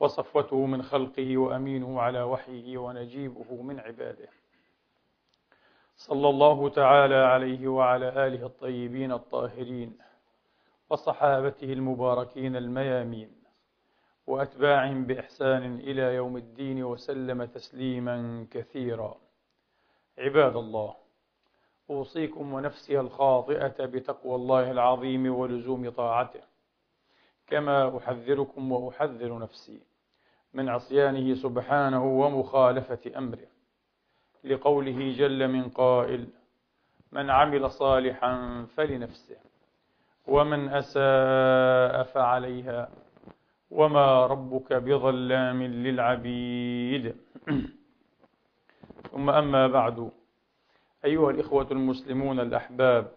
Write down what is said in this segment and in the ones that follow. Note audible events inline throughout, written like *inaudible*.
وصفوته من خلقه وأمينه على وحيه ونجيبه من عباده. صلى الله تعالى عليه وعلى آله الطيبين الطاهرين وصحابته المباركين الميامين وأتباعهم بإحسان إلى يوم الدين وسلم تسليما كثيرا. عباد الله أوصيكم ونفسي الخاطئة بتقوى الله العظيم ولزوم طاعته كما أحذركم وأحذر نفسي. من عصيانه سبحانه ومخالفة أمره لقوله جل من قائل من عمل صالحا فلنفسه ومن أساء فعليها وما ربك بظلام للعبيد. ثم أما بعد أيها الإخوة المسلمون الأحباب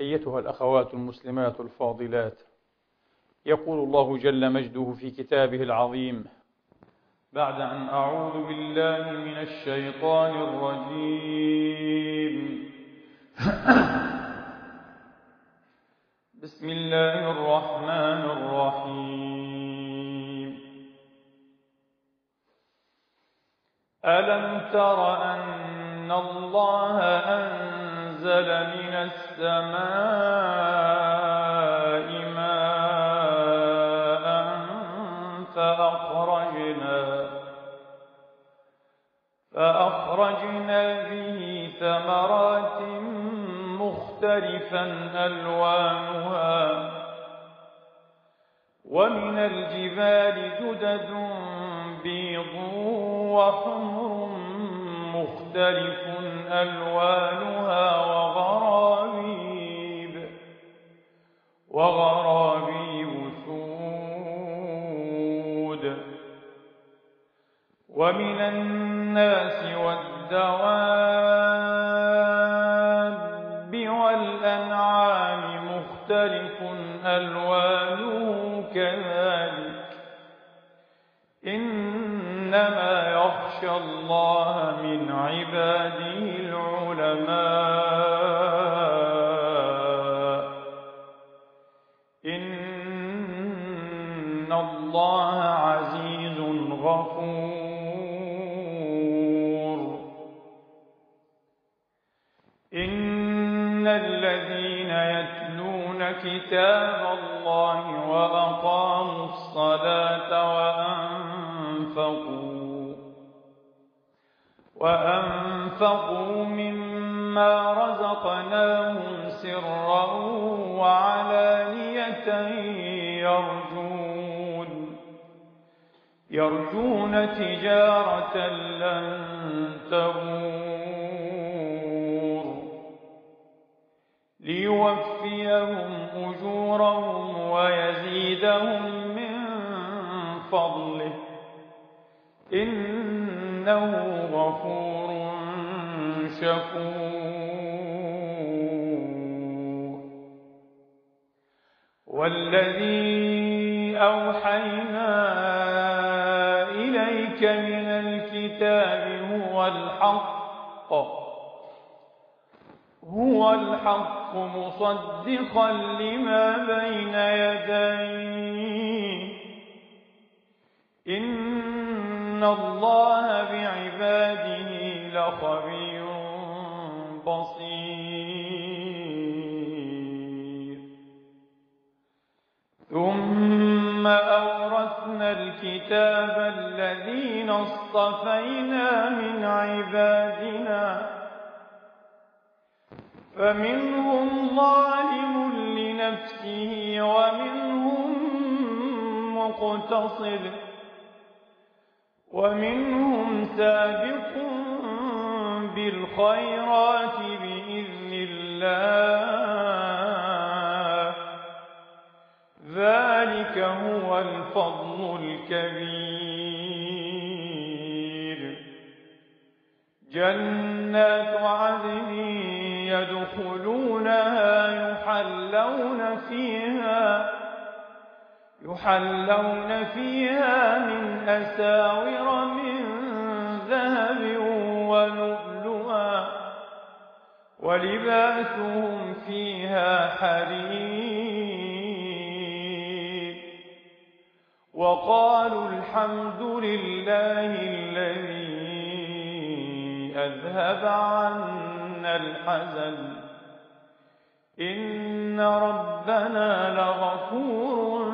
أيتها الأخوات المسلمات الفاضلات يقول الله جل مجده في كتابه العظيم بعد أن أعوذ بالله من الشيطان الرجيم. *coughs* بسم الله الرحمن الرحيم. ألم تر تجارة لن تبور. ليوفيهم أجورهم ويزيدهم من فضله. إنه غفور شكور. والذي أوحينا الكتاب هو الحق. هو الحق مصدقا لما بين يديه. إن الله بعباده لخبير بصير. ثم أورثنا الكتاب الذين اصطفينا من عبادنا فمنهم ظالم لنفسه ومنهم مقتصد ومنهم سابق بالخيرات بإذن الله هو الفضل الكبير. جنات عدن يدخلونها يحلون فيها يحلون فيها من أساور من ذهب ولؤلؤا ولباسهم فيها حرير. وقالوا الحمد لله الذي أذهب عنا الحزن. إن ربنا لغفور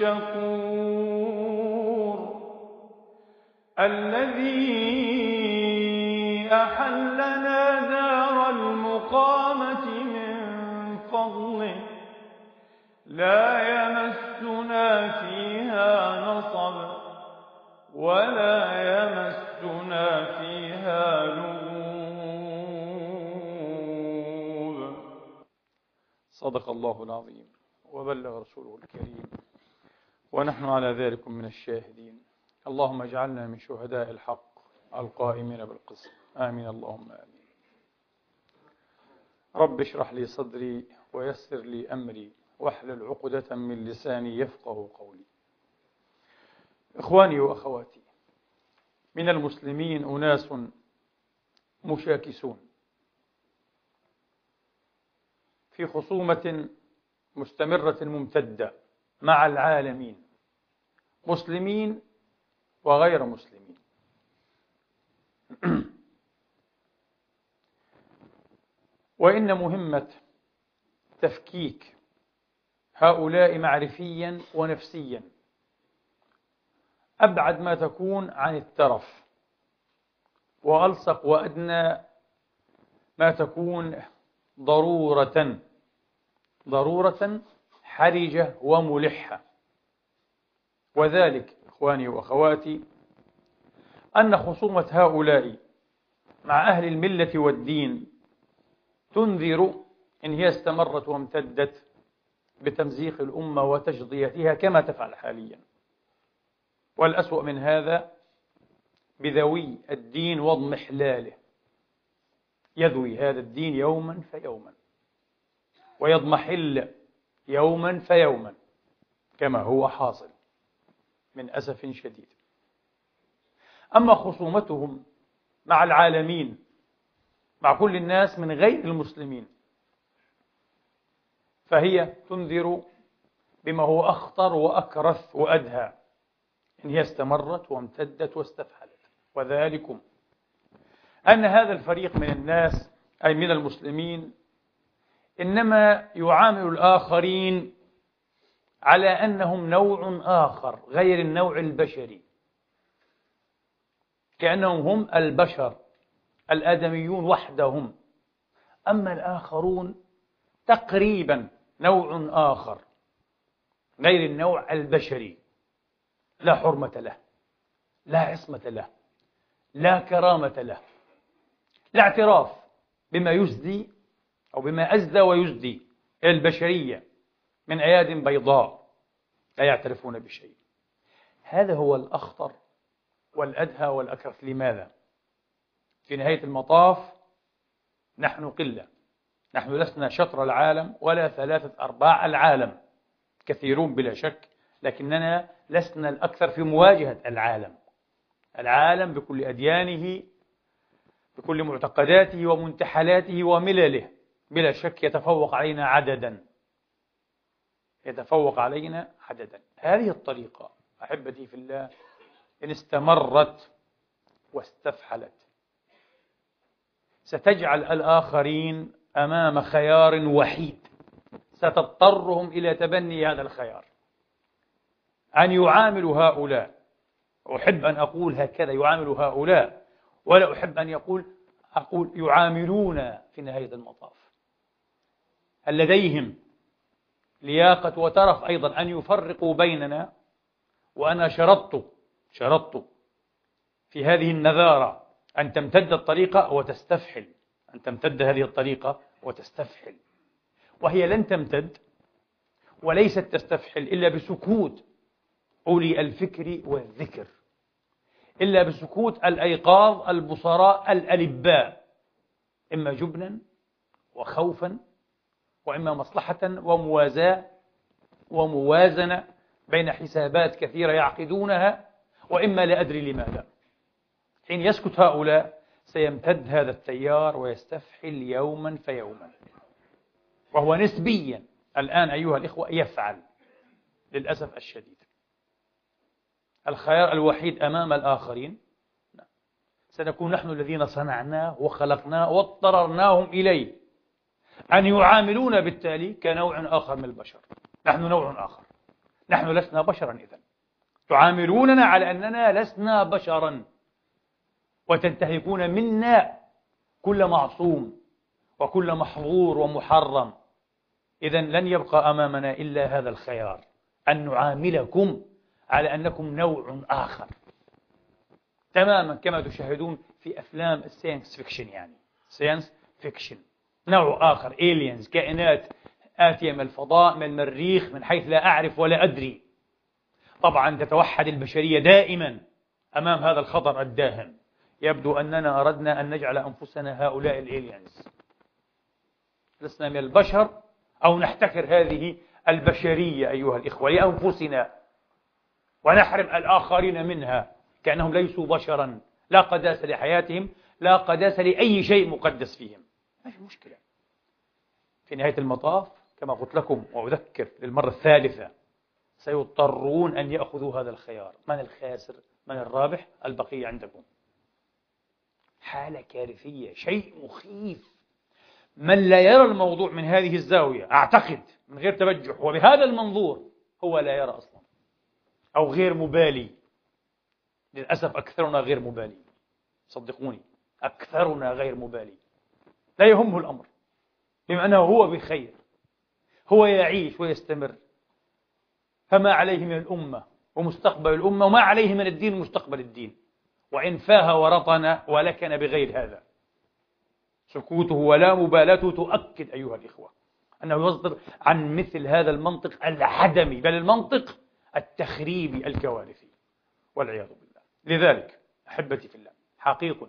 شكور. الذي أحلنا دار المقامة من فضله. لا يمسنا نصب ولا يمسنا فيها لغوب. صدق الله العظيم وبلغ رسوله الكريم. ونحن على ذلك من الشاهدين. اللهم اجعلنا من شهداء الحق القائمين بالقسط. آمين. اللهم آمين. رب اشرح لي صدري ويسر لي أمري واحلل عقدة من لساني يفقه قولي. إخواني وأخواتي من المسلمين أناس مشاكسون. في خصومة مستمرة ممتدة مع العالمين مسلمين وغير مسلمين. *clears throat* وإن مهمة تفكيك هؤلاء معرفيا ونفسيا. أبعد ما تكون عن الترف. وألصق وأدنى ما تكون ضرورة. ضرورة حرجة وملحة. وذلك إخواني وأخواتي أن خصومة هؤلاء مع أهل الملة والدين تنذر إن هي استمرت وامتدت بتمزيق الأمة وتجضيتها كما تفعل حاليا. والأسوأ من هذا بذوي الدين واضمحلاله يذوي هذا الدين يوما فيوما. ويضمحل يوما فيوما. كما هو حاصل من أسف شديد. أما خصومتهم مع العالمين مع كل الناس من غير المسلمين فهي تنذر بما هو أخطر وأكرث وأدهى. هي استمرت وامتدت واستفحلت. وذلكم أن هذا الفريق من الناس أي من المسلمين إنما يعامل الآخرين على أنهم نوع آخر غير النوع البشري. كأنهم هم البشر الآدميون وحدهم. أما الآخرون تقريبا نوع آخر غير النوع البشري. لا حرمة له لا عصمة له لا كرامة له لا اعتراف بما يزدي أو بما أزدى ويزدي إلى البشرية من أياد بيضاء لا يعترفون بشيء هذا هو الأخطر والأدهى والأكرف لماذا؟ في نهاية المطاف نحن قلة نحن لسنا شطر العالم ولا ثلاثة أرباع العالم كثيرون بلا شك لكننا لسنا الأكثر في مواجهة العالم. العالم بكل أديانه بكل معتقداته ومنتحلاته وملله بلا شك يتفوق علينا عددا. يتفوق علينا عددا. هذه الطريقة أحبتي في الله إن استمرت واستفحلت ستجعل الآخرين أمام خيار وحيد. ستضطرهم إلى تبني هذا الخيار. أن يعاملوا هؤلاء. أحب أن أقول هكذا يعاملوا هؤلاء. ولا أحب أن يقول أقول يعاملون في نهاية المطاف. هل لديهم لياقة وترف أيضا أن يفرقوا بيننا. وأنا شرطت شرطت في هذه النذارة أن تمتد الطريقة وتستفحل. أن تمتد هذه الطريقة وتستفحل. وهي لن تمتد وليست تستفحل إلا بسكوت. أولي الفكر والذكر. إلا بسكوت الأيقاظ البصراء الألباء. إما جبنا وخوفا وإما مصلحة وموازاة وموازنة بين حسابات كثيرة يعقدونها وإما لا أدري لماذا. حين يسكت هؤلاء سيمتد هذا التيار ويستفحل يوما فيوما. وهو نسبيا الآن أيها الإخوة يفعل للأسف الشديد. الخيار الوحيد أمام الآخرين. سنكون نحن الذين صنعناه وخلقناه واضطررناهم إليه. أن يعاملون بالتالي كنوع آخر من البشر. نحن نوع آخر. نحن لسنا بشرا إذا تعاملوننا على أننا لسنا بشرا. وتنتهكون منا كل معصوم وكل محظور ومحرم. إذا لن يبقى أمامنا إلا هذا الخيار. أن نعاملكم على أنكم نوع آخر. تماما كما تشاهدون في أفلام ال science fiction يعني. science fiction نوع آخر. aliens كائنات آتية من الفضاء من المريخ من حيث لا أعرف ولا أدري. طبعا تتوحد البشرية دائما أمام هذا الخطر الداهم. يبدو أننا أردنا أن نجعل أنفسنا هؤلاء الإيلينز لسنا من البشر أو نحتكر هذه البشرية أيها الإخوة لأنفسنا. ونحرم الآخرين منها كأنهم ليسوا بشرا. لا قداسة لحياتهم لا قداسة لأي شيء مقدس فيهم. ما في مشكلة في نهاية المطاف كما قلت لكم وأذكر للمرة الثالثة سيضطرون أن يأخذوا هذا الخيار. من الخاسر؟ من الرابح؟ البقية عندكم. حالة كارثية شيء مخيف. من لا يرى الموضوع من هذه الزاوية أعتقد من غير تبجح وبهذا المنظور هو لا يرى أصلا. أو غير مبالي. للأسف أكثرنا غير مبالي. صدقوني أكثرنا غير مبالي. لا يهمه الأمر. بما أنه هو بخير. هو يعيش ويستمر. فما عليه من الأمة ومستقبل الأمة وما عليه من الدين ومستقبل الدين. وإن فاه ورطن ولكن بغير هذا. سكوته ولا مبالاته تؤكد أيها الإخوة. أنه يصدر عن مثل هذا المنطق العدمي. بل المنطق التخريبي الكوارثي والعياذ بالله. لذلك أحبتي في الله حقيق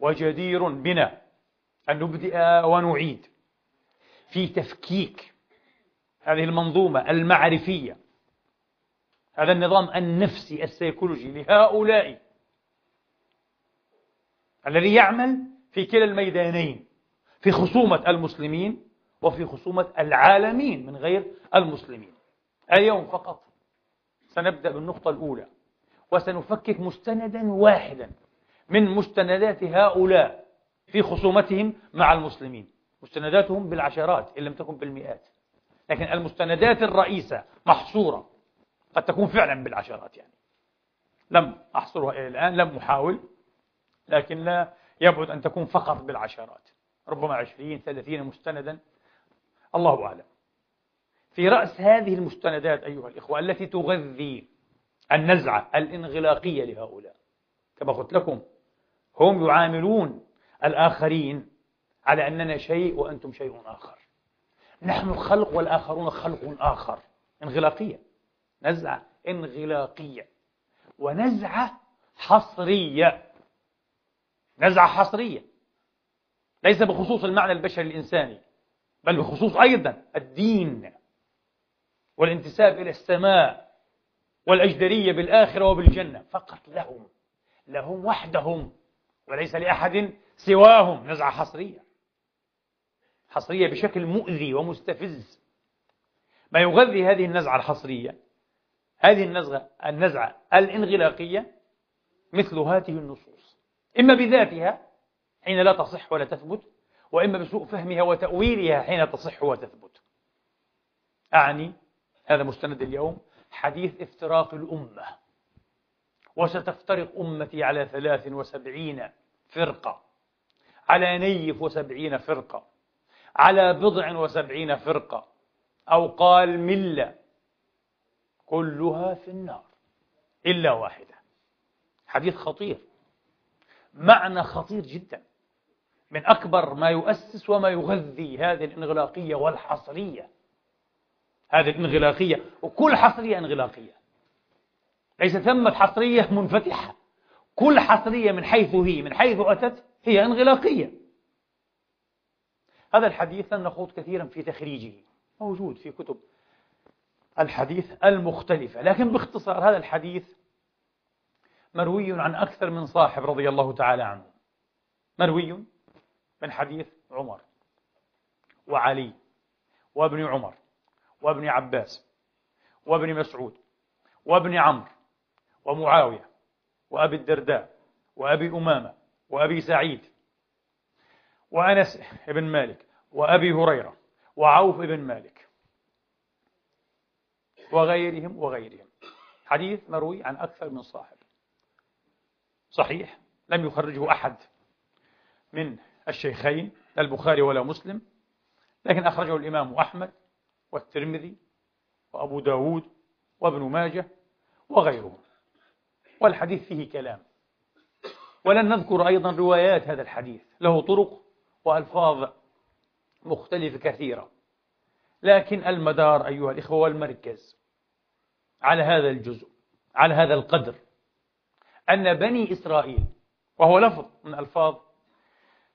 وجدير بنا أن نبدأ ونعيد في تفكيك هذه المنظومة المعرفية. هذا النظام النفسي السيكولوجي لهؤلاء الذي يعمل في كلا الميدانين في خصومة المسلمين وفي خصومة العالمين من غير المسلمين. اليوم فقط سنبدأ بالنقطة الأولى. وسنفكك مستندا واحدا من مستندات هؤلاء في خصومتهم مع المسلمين. مستنداتهم بالعشرات إن لم تكن بالمئات. لكن المستندات الرئيسة محصورة. قد تكون فعلا بالعشرات يعني. لم أحصرها إلى الآن لم أحاول لكن لا يبعد أن تكون فقط بالعشرات. ربما عشرين ثلاثين مستندا. الله أعلم. في رأس هذه المستندات أيها الإخوة التي تغذي النزعة الانغلاقية لهؤلاء. كما قلت لكم هم يعاملون الآخرين على أننا شيء وأنتم شيء آخر. نحن خلق والآخرون خلق آخر. انغلاقية. نزعة انغلاقية. ونزعة حصرية. نزعة حصرية. ليس بخصوص المعنى البشري الإنساني بل بخصوص أيضا الدين. والانتساب إلى السماء والأجدرية بالآخرة وبالجنة. فقط لهم لهم وحدهم وليس لأحد سواهم. نزعة حصرية. حصرية بشكل مؤذي ومستفز. ما يغذي هذه النزعة الحصرية هذه النزعة النزعة الانغلاقية مثل هذه النصوص. إما بذاتها حين لا تصح ولا تثبت وإما بسوء فهمها وتأويلها حين تصح وتثبت. أعني هذا مستند اليوم. حديث افتراق الأمة. وستفترق أمتي على ثلاث وسبعين فرقة. على نيف وسبعين فرقة. على بضع وسبعين فرقة. أو قال ملة. كلها في النار. إلا واحدة. حديث خطير. معنى خطير جدا. من أكبر ما يؤسس وما يغذي هذه الإنغلاقية والحصرية. هذه الانغلاقية وكل حصرية انغلاقية. ليس ثمة حصرية منفتحة. كل حصرية من حيث هي من حيث أتت هي انغلاقية. هذا الحديث لن نخوض كثيرا في تخريجه. موجود في كتب الحديث المختلفة. لكن باختصار هذا الحديث مروي عن أكثر من صاحب رضي الله تعالى عنه. مروي من حديث عمر وعلي وابن عمر. وابن عباس وابن مسعود وابن عمرو ومعاوية وأبي الدرداء وأبي أمامة وأبي سعيد وأنس بن مالك وأبي هريرة وعوف بن مالك وغيرهم وغيرهم. حديث مروي عن أكثر من صاحب. صحيح لم يخرجه أحد من الشيخين لا البخاري ولا مسلم لكن أخرجه الإمام أحمد والترمذي وأبو داود وابن ماجه وغيرهم. والحديث فيه كلام. ولن نذكر أيضا روايات هذا الحديث. له طرق وألفاظ مختلفة كثيرة. لكن المدار أيها الإخوة والمركز على هذا الجزء على هذا القدر أن بني إسرائيل وهو لفظ من ألفاظ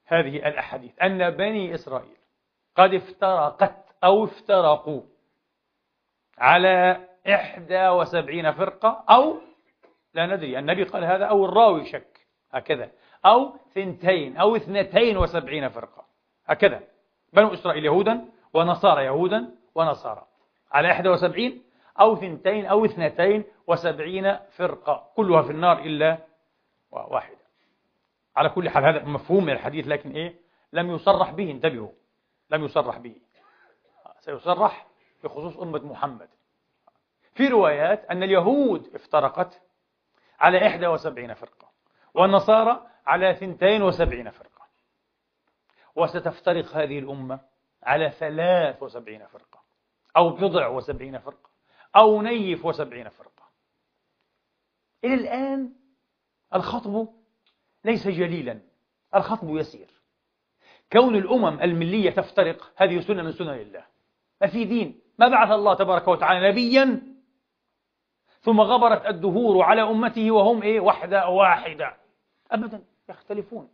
هذه الأحاديث أن بني إسرائيل قد افترقت أو افترقوا على إحدى وسبعين فرقة أو لا ندري النبي قال هذا أو الراوي شك هكذا أو ثنتين أو اثنتين وسبعين فرقة هكذا بنو إسرائيل يهودا ونصارى يهودا ونصارى على إحدى وسبعين أو ثنتين أو اثنتين وسبعين فرقة كلها في النار إلا واحدة. على كل حال هذا مفهوم من الحديث لكن إيه؟ لم يصرح به انتبهوا لم يصرح به. سيصرح بخصوص أمة محمد. في روايات أن اليهود افترقت على إحدى وسبعين فرقة والنصارى على ثنتين وسبعين فرقة. وستفترق هذه الأمة على ثلاث وسبعين فرقة أو بضع وسبعين فرقة أو نيف وسبعين فرقة. إلى الآن الخطب ليس جليلا الخطب يسير. كون الأمم الملية تفترق هذه سنة من سنن الله في دين. ما بعث الله تبارك وتعالى نبيا ثم غبرت الدهور على أمته وهم إيه؟ وحدة واحدة. أبدا. يختلفون.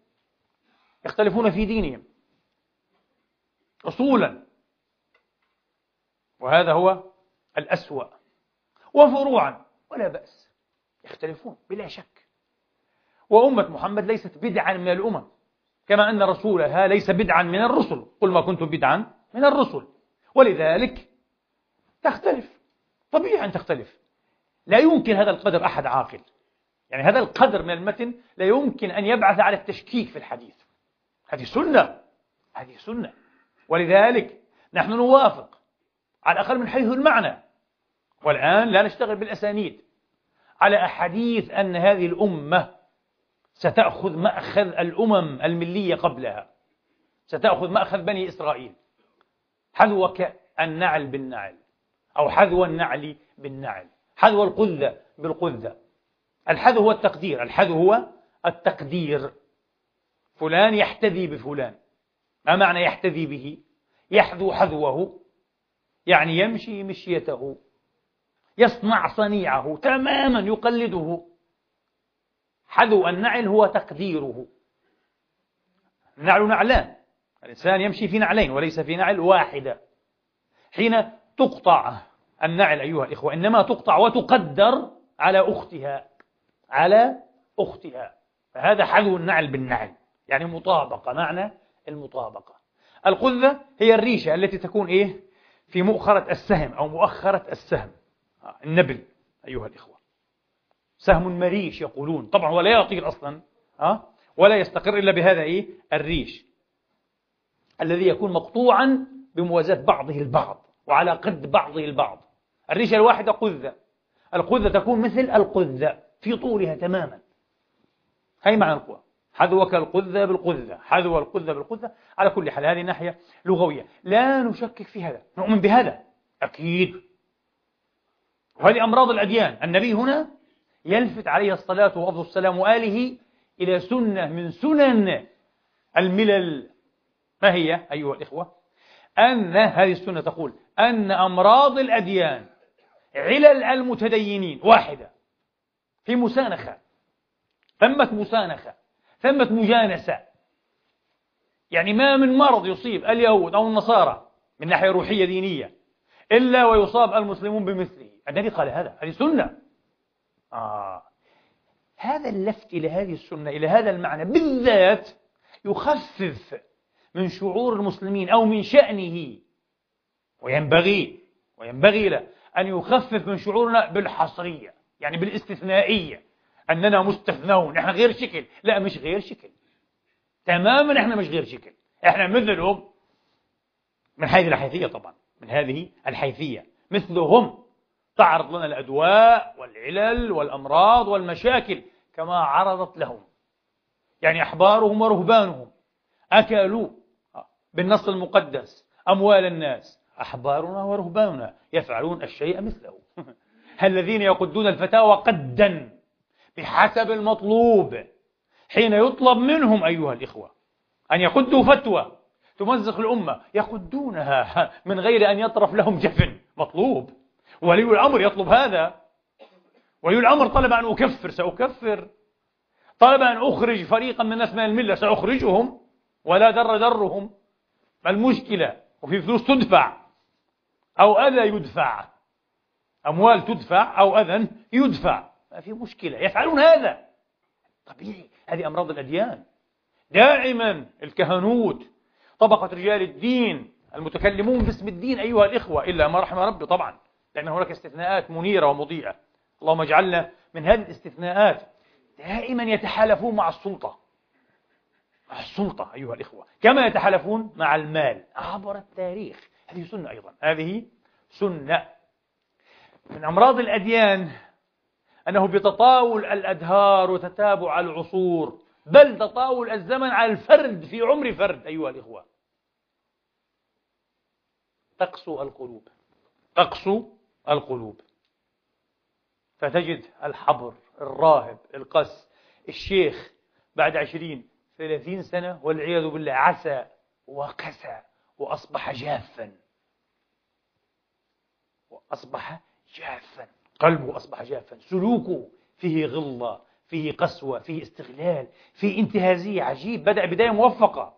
يختلفون في دينهم. أصولا. وهذا هو الأسوأ. وفروعا. ولا بأس. يختلفون. بلا شك. وأمة محمد ليست بدعا من الأمم. كما أن رسولها ليس بدعا من الرسل. قل ما كنت بدعا من الرسل. ولذلك تختلف طبيعي أن تختلف. لا يمكن هذا القدر أحد عاقل. يعني هذا القدر من المتن لا يمكن أن يبعث على التشكيك في الحديث. هذه سنة هذه سنة. ولذلك نحن نوافق على الأقل من حيث المعنى. والآن لا نشتغل بالأسانيد على أحاديث أن هذه الأمة ستأخذ مأخذ الأمم الملية قبلها. ستأخذ مأخذ بني إسرائيل. حذوك النعل بالنعل أو حذو النعل بالنعل. حذو القذة بالقذة. الحذو هو التقدير الحذو هو التقدير. فلان يحتذي بفلان. ما معنى يحتذي به؟ يحذو حذوه يعني يمشي مشيته. يصنع صنيعه تماما يقلده. حذو النعل هو تقديره. النعل نعلان. الإنسان يمشي في نعلين وليس في نعل واحدة حين تقطع النعل أيها الإخوة إنما تقطع وتقدر على أختها على أختها. فهذا حذو النعل بالنعل يعني مطابقة معنى المطابقة. القذة هي الريشة التي تكون إيه؟ في مؤخرة السهم أو مؤخرة السهم. آه، النبل أيها الإخوة. سهم مريش يقولون طبعا ولا يطير أصلا أه؟ ولا يستقر إلا بهذا إيه؟ الريش. الذي يكون مقطوعا بموازاة بعضه البعض وعلى قد بعضه البعض. الريشة الواحدة قذة. القذة تكون مثل القذة في طولها تماما. هي معنى القوة. حذوك القذة بالقذة. حذو القذة بالقذة. على كل حال هذه ناحية لغوية. لا نشكك في هذا. نؤمن بهذا. أكيد. وهذه أمراض الأديان. النبي هنا يلفت عليه الصلاة وأفضل السلام وآله إلى سنة من سنن الملل. ما هي أيها الإخوة؟ أن هذه السنة تقول أن أمراض الأديان علل المتدينين واحدة في مسانخة ثمة مسانخة ثمة مجانسة. يعني ما من مرض يصيب اليهود أو النصارى من ناحية روحية دينية إلا ويصاب المسلمون بمثله. النبي قال هذا هذه سنة. آه. هذا اللفت إلى هذه السنة إلى هذا المعنى بالذات يخفف من شعور المسلمين أو من شأنه. وينبغي وينبغي له أن يخفف من شعورنا بالحصرية يعني بالاستثنائية. أننا مستثنون إحنا غير شكل. لا مش غير شكل. تماما إحنا مش غير شكل. إحنا مثلهم. من حيث الحيثية طبعا من هذه الحيثية. مثلهم. تعرض لنا الأدواء والعلل والأمراض والمشاكل كما عرضت لهم. يعني أحبارهم ورهبانهم. أكلوا بالنص المقدس أموال الناس أحبارنا ورهباننا يفعلون الشيء مثله. *laughs* الذين يقدون الفتاوى قدا بحسب المطلوب حين يطلب منهم أيها الإخوة أن يقدوا فتوى تمزق الأمة. يقدونها *laughs* من غير أن يطرف لهم جفن. مطلوب. ولي الأمر يطلب هذا. ولي الأمر طلب أن أكفر سأكفر. طلب أن أخرج فريقا من من الملة سأخرجهم. ولا در درهم. ما المشكلة؟ وفي فلوس تدفع. أو أذى يدفع. أموال تدفع أو أذى يدفع. ما في مشكلة. يفعلون هذا. طبيعي. هذه أمراض الأديان. دائما الكهنوت طبقة رجال الدين المتكلمون باسم الدين أيها الإخوة إلا ما رحم ربي طبعا لأن هناك استثناءات منيرة ومضيئة. اللهم اجعلنا من هذه الاستثناءات دائما يتحالفون مع السلطة. السلطة أيها الإخوة. كما يتحالفون مع المال. عبر التاريخ. هذه سنة أيضا. هذه سنة. من أمراض الأديان أنه بتطاول الأدهار وتتابع العصور بل تطاول الزمن على الفرد في عمر فرد أيها الإخوة. تقسو القلوب. تقسو القلوب. فتجد الحبر الراهب القس الشيخ بعد عشرين ثلاثين سنة والعياذ بالله عسا وقسا وأصبح جافا. وأصبح جافا. قلبه أصبح جافا. سلوكه فيه غلة فيه قسوة فيه استغلال فيه انتهازية عجيب بدأ بداية موفقة.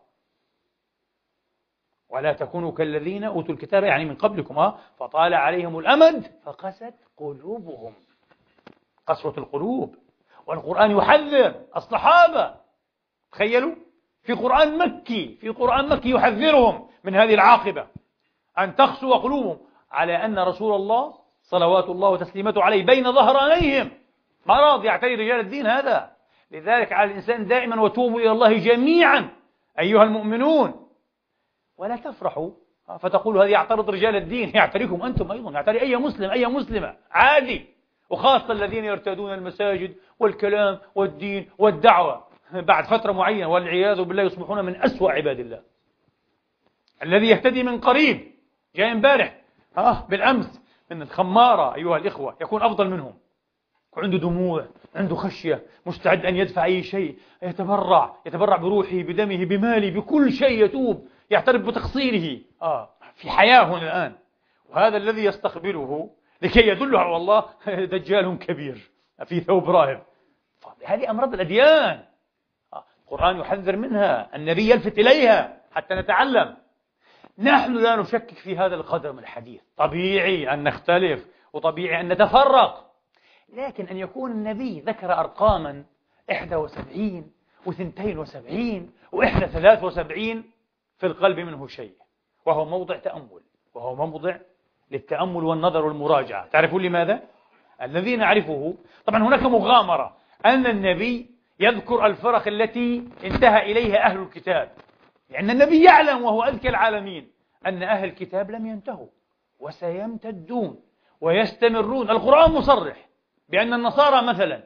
ولا تكونوا كالذين أوتوا الكتاب يعني من قبلكم ها؟ فطال عليهم الأمد فقست قلوبهم. قسوة القلوب. والقرآن يحذر الصحابة. تخيلوا؟ في قرآن مكي في قرآن مكي يحذرهم من هذه العاقبة. أن تقسو قلوبهم على أن رسول الله صلوات الله وتسليمته عليه بين ظهرانيهم. مرض يعتري رجال الدين هذا؟ لذلك على الإنسان دائما وتوبوا إلى الله جميعا أيها المؤمنون. ولا تفرحوا. فتقولوا هذا يعترض رجال الدين. *laughs* يعتريكم أنتم أيضا. يعتري أي مسلم أي مسلمة. عادي. وخاصة الذين يرتادون المساجد والكلام والدين والدعوة. بعد فترة معينة والعياذ بالله يصبحون من أسوأ عباد الله. الذي يهتدي من قريب جاي امبارح آه بالأمس من الخمارة أيها الإخوة يكون أفضل منهم. عنده دموع عنده خشية مستعد أن يدفع أي شيء يتبرع يتبرع بروحه بدمه بماله بكل شيء يتوب يعترف بتقصيره. آه في حياة هنا الآن. وهذا الذي يستقبله لكي يدله على الله *laughs* دجال كبير في ثوب راهب هذه أمراض الأديان. آه، القرآن يحذر منها النبي يلفت إليها حتى نتعلم. نحن لا نشكك في هذا القدر من الحديث. طبيعي أن نختلف وطبيعي أن نتفرق. لكن أن يكون النبي ذكر أرقاما 71 و72 وإحدى 73 في القلب منه شيء. وهو موضع تأمل. وهو موضع للتأمل والنظر والمراجعة. تعرفون لماذا؟ الذي نعرفه طبعا هناك مغامرة أن النبي يذكر الفرق التي انتهى إليها أهل الكتاب. لأن النبي يعلم وهو أذكى العالمين أن أهل الكتاب لم ينتهوا وسيمتدون ويستمرون. القرآن مصرح بأن النصارى مثلا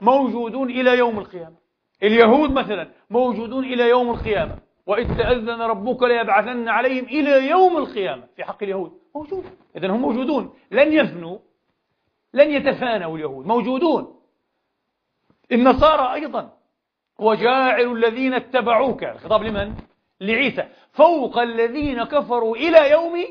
موجودون إلى يوم القيامة. اليهود مثلا موجودون إلى يوم القيامة. وإذ تأذن ربك ليبعثن عليهم إلى يوم القيامة. في حق اليهود موجود. إذا هم موجودون. لن يفنوا لن يتفانوا اليهود. موجودون. النصارى أيضا وجاعل الذين اتبعوك الخطاب لمن؟ لعيسى. فوق الذين كفروا إلى يوم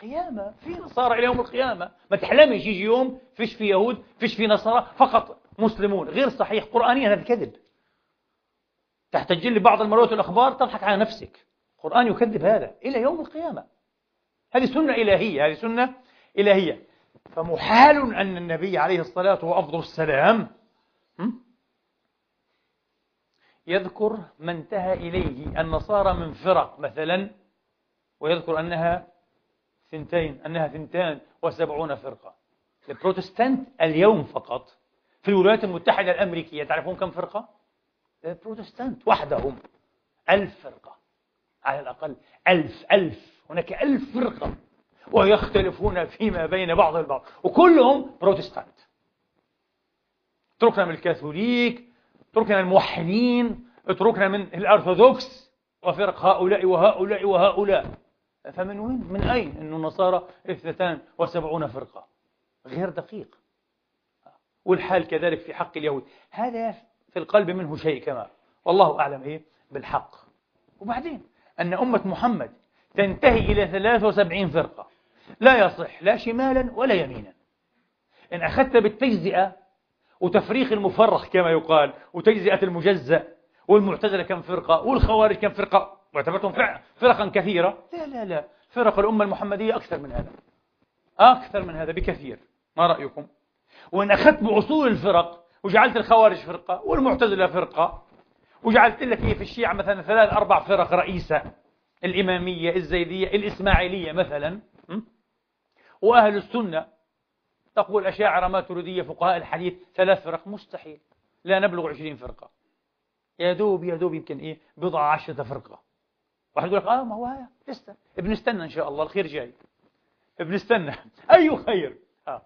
قيامة في نصارى إلى يوم القيامة. ما تحلمش يجي يوم فيش في يهود فيش في نصارى فقط مسلمون. غير صحيح قرآنيا هذا كذب تحتج لي بعض المرات والأخبار تضحك على نفسك. القرآن يكذب هذا. إلى يوم القيامة. هذه سنة إلهية هذه سنة إلهية. فمحال أن النبي عليه الصلاة وأفضل السلام يذكر ما انتهى إليه النصارى من فرق مثلا ويذكر أنها ثنتين أنها ثنتان وسبعون فرقة. البروتستانت اليوم فقط في الولايات المتحدة الأمريكية تعرفون كم فرقة؟ البروتستانت وحدهم. ألف فرقة. على الأقل ألف ألف. هناك ألف فرقة. ويختلفون فيما بين بعض البعض. وكلهم بروتستانت. اتركنا من الكاثوليك اتركنا من الموحدين اتركنا من الأرثوذكس وفرق هؤلاء وهؤلاء وهؤلاء. فمن وين؟ من أين؟ أن النصارى اثنتان وسبعون فرقة. غير دقيق. والحال كذلك في حق اليهود. هذا في القلب منه شيء كما. والله أعلم إيه؟ بالحق. وبعدين أن أمة محمد تنتهي إلى 73 فرقة. لا يصح لا شمالا ولا يمينا. إن أخذت بالتجزئة وتفريخ المفرخ كما يقال وتجزئة المجزأ والمعتزلة كم فرقة والخوارج كم فرقة. واعتبرتهم فرقا كثيرة. لا لا لا. فرق الأمة المحمدية أكثر من هذا. أكثر من هذا بكثير. ما رأيكم؟ وإن أخذت بأصول الفرق وجعلت الخوارج فرقة والمعتزلة فرقة وجعلت لك في الشيعة مثلا ثلاث أربع فرق رئيسة الإمامية الزيدية الإسماعيلية مثلا وأهل السنة تقول أشاعرة ماتريدية فقهاء الحديث ثلاث فرق مستحيل. لا نبلغ عشرين فرقة. يا دوب يا دوب يمكن إيه؟ بضع عشرة فرقة. واحد يقول لك آه ما هو هذا. لسه بنستنى إن شاء الله الخير جاي. بنستنى *laughs* أي خير؟ آه.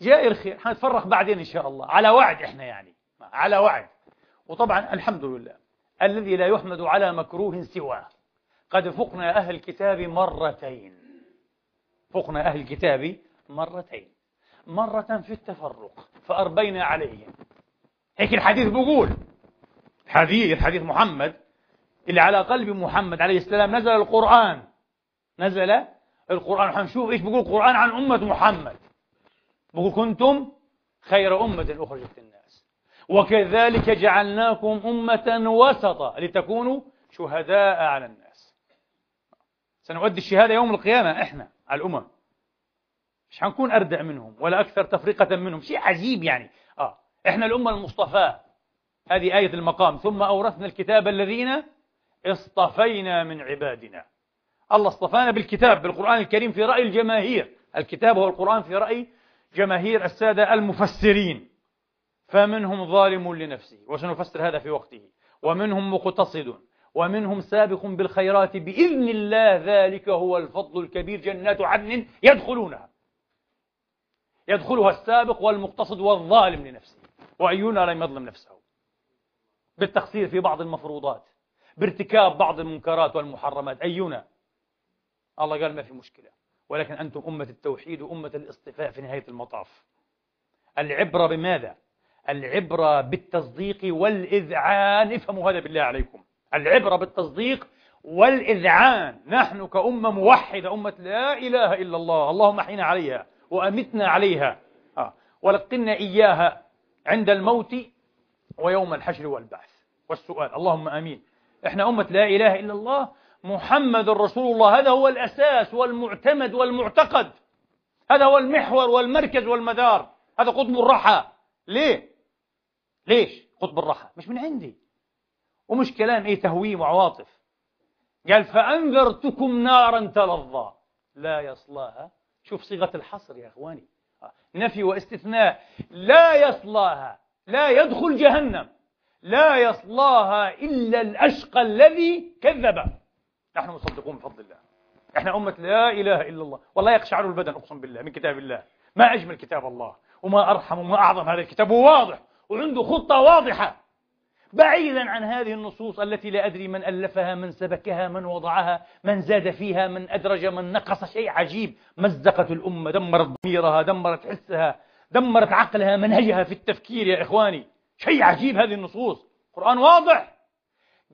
جاي الخير حنتفرق بعدين إن شاء الله. على وعد إحنا يعني. على وعد. وطبعا الحمد لله. الذي لا يحمد على مكروه سواه. قد فقنا أهل الكتاب مرتين. فقنا أهل الكتاب مرتين. مرة في التفرق فأربينا عليهم هيك الحديث بيقول حديث حديث محمد اللي على قلب محمد عليه السلام نزل القرآن. نزل القرآن. حنشوف إيش بيقول القرآن عن أمة محمد. بيقول كنتم خير أمة أخرجت الناس. وكذلك جعلناكم أمة وسطا لتكونوا شهداء على الناس. سنؤدي الشهادة يوم القيامة إحنا على الأمم. مش حنكون أردع منهم ولا أكثر تفرقة منهم. شيء عجيب يعني. آه. إحنا الأمة المصطفاة هذه آية المقام. ثم أورثنا الكتاب الذين اصطفينا من عبادنا. الله اصطفانا بالكتاب بالقرآن الكريم في رأي الجماهير. الكتاب هو القرآن في رأي جماهير السادة المفسرين. فمنهم ظالم لنفسه وسنفسر هذا في وقته. ومنهم مقتصد ومنهم سابق بالخيرات بإذن الله. ذلك هو الفضل الكبير. جنات عدن يدخلونها. يدخلها السابق والمقتصد والظالم لنفسه وأينا لم يظلم نفسه. بالتقصير في بعض المفروضات بارتكاب بعض المنكرات والمحرمات. أينا؟ الله قال ما في مشكلة. ولكن أنتم أمة التوحيد وأمة الاصطفاء في نهاية المطاف. العبرة بماذا؟ العبرة بالتصديق والإذعان. افهموا هذا بالله عليكم. العبرة بالتصديق والإذعان. نحن كأمة موحدة أمة لا إله إلا الله. اللهم أحينا عليها. وأمتنا عليها. آه. ولقنا إياها عند الموت ويوم الحشر والبعث. والسؤال اللهم آمين. إحنا أمة لا إله إلا الله محمد رسول الله. هذا هو الأساس والمعتمد والمعتقد. هذا هو المحور والمركز والمدار. هذا قطب الرحى ليه؟ ليش قطب الرحى؟ مش من عندي. ومش كلام إيه تهويم وعواطف. قال فأنذرتكم نارا تلظى. لا يصلاها شوف صيغة الحصر يا إخواني. نفي واستثناء. لا يصلاها لا يدخل جهنم. لا يصلاها إلا الأشقى الذي كذب. نحن مصدقون بفضل الله. إحنا أمة لا إله إلا الله. والله يقشعر البدن أقسم بالله من كتاب الله. ما أجمل كتاب الله. وما أرحم وما أعظم هذا الكتاب. واضح وعنده خطة واضحة. بعيدا عن هذه النصوص التي لا أدري من ألفها من سبكها من وضعها من زاد فيها من أدرج من نقص شيء عجيب. مزقت الأمة دمرت ضميرها دمرت حسها دمرت عقلها منهجها في التفكير يا إخواني. شيء عجيب هذه النصوص. القرآن واضح.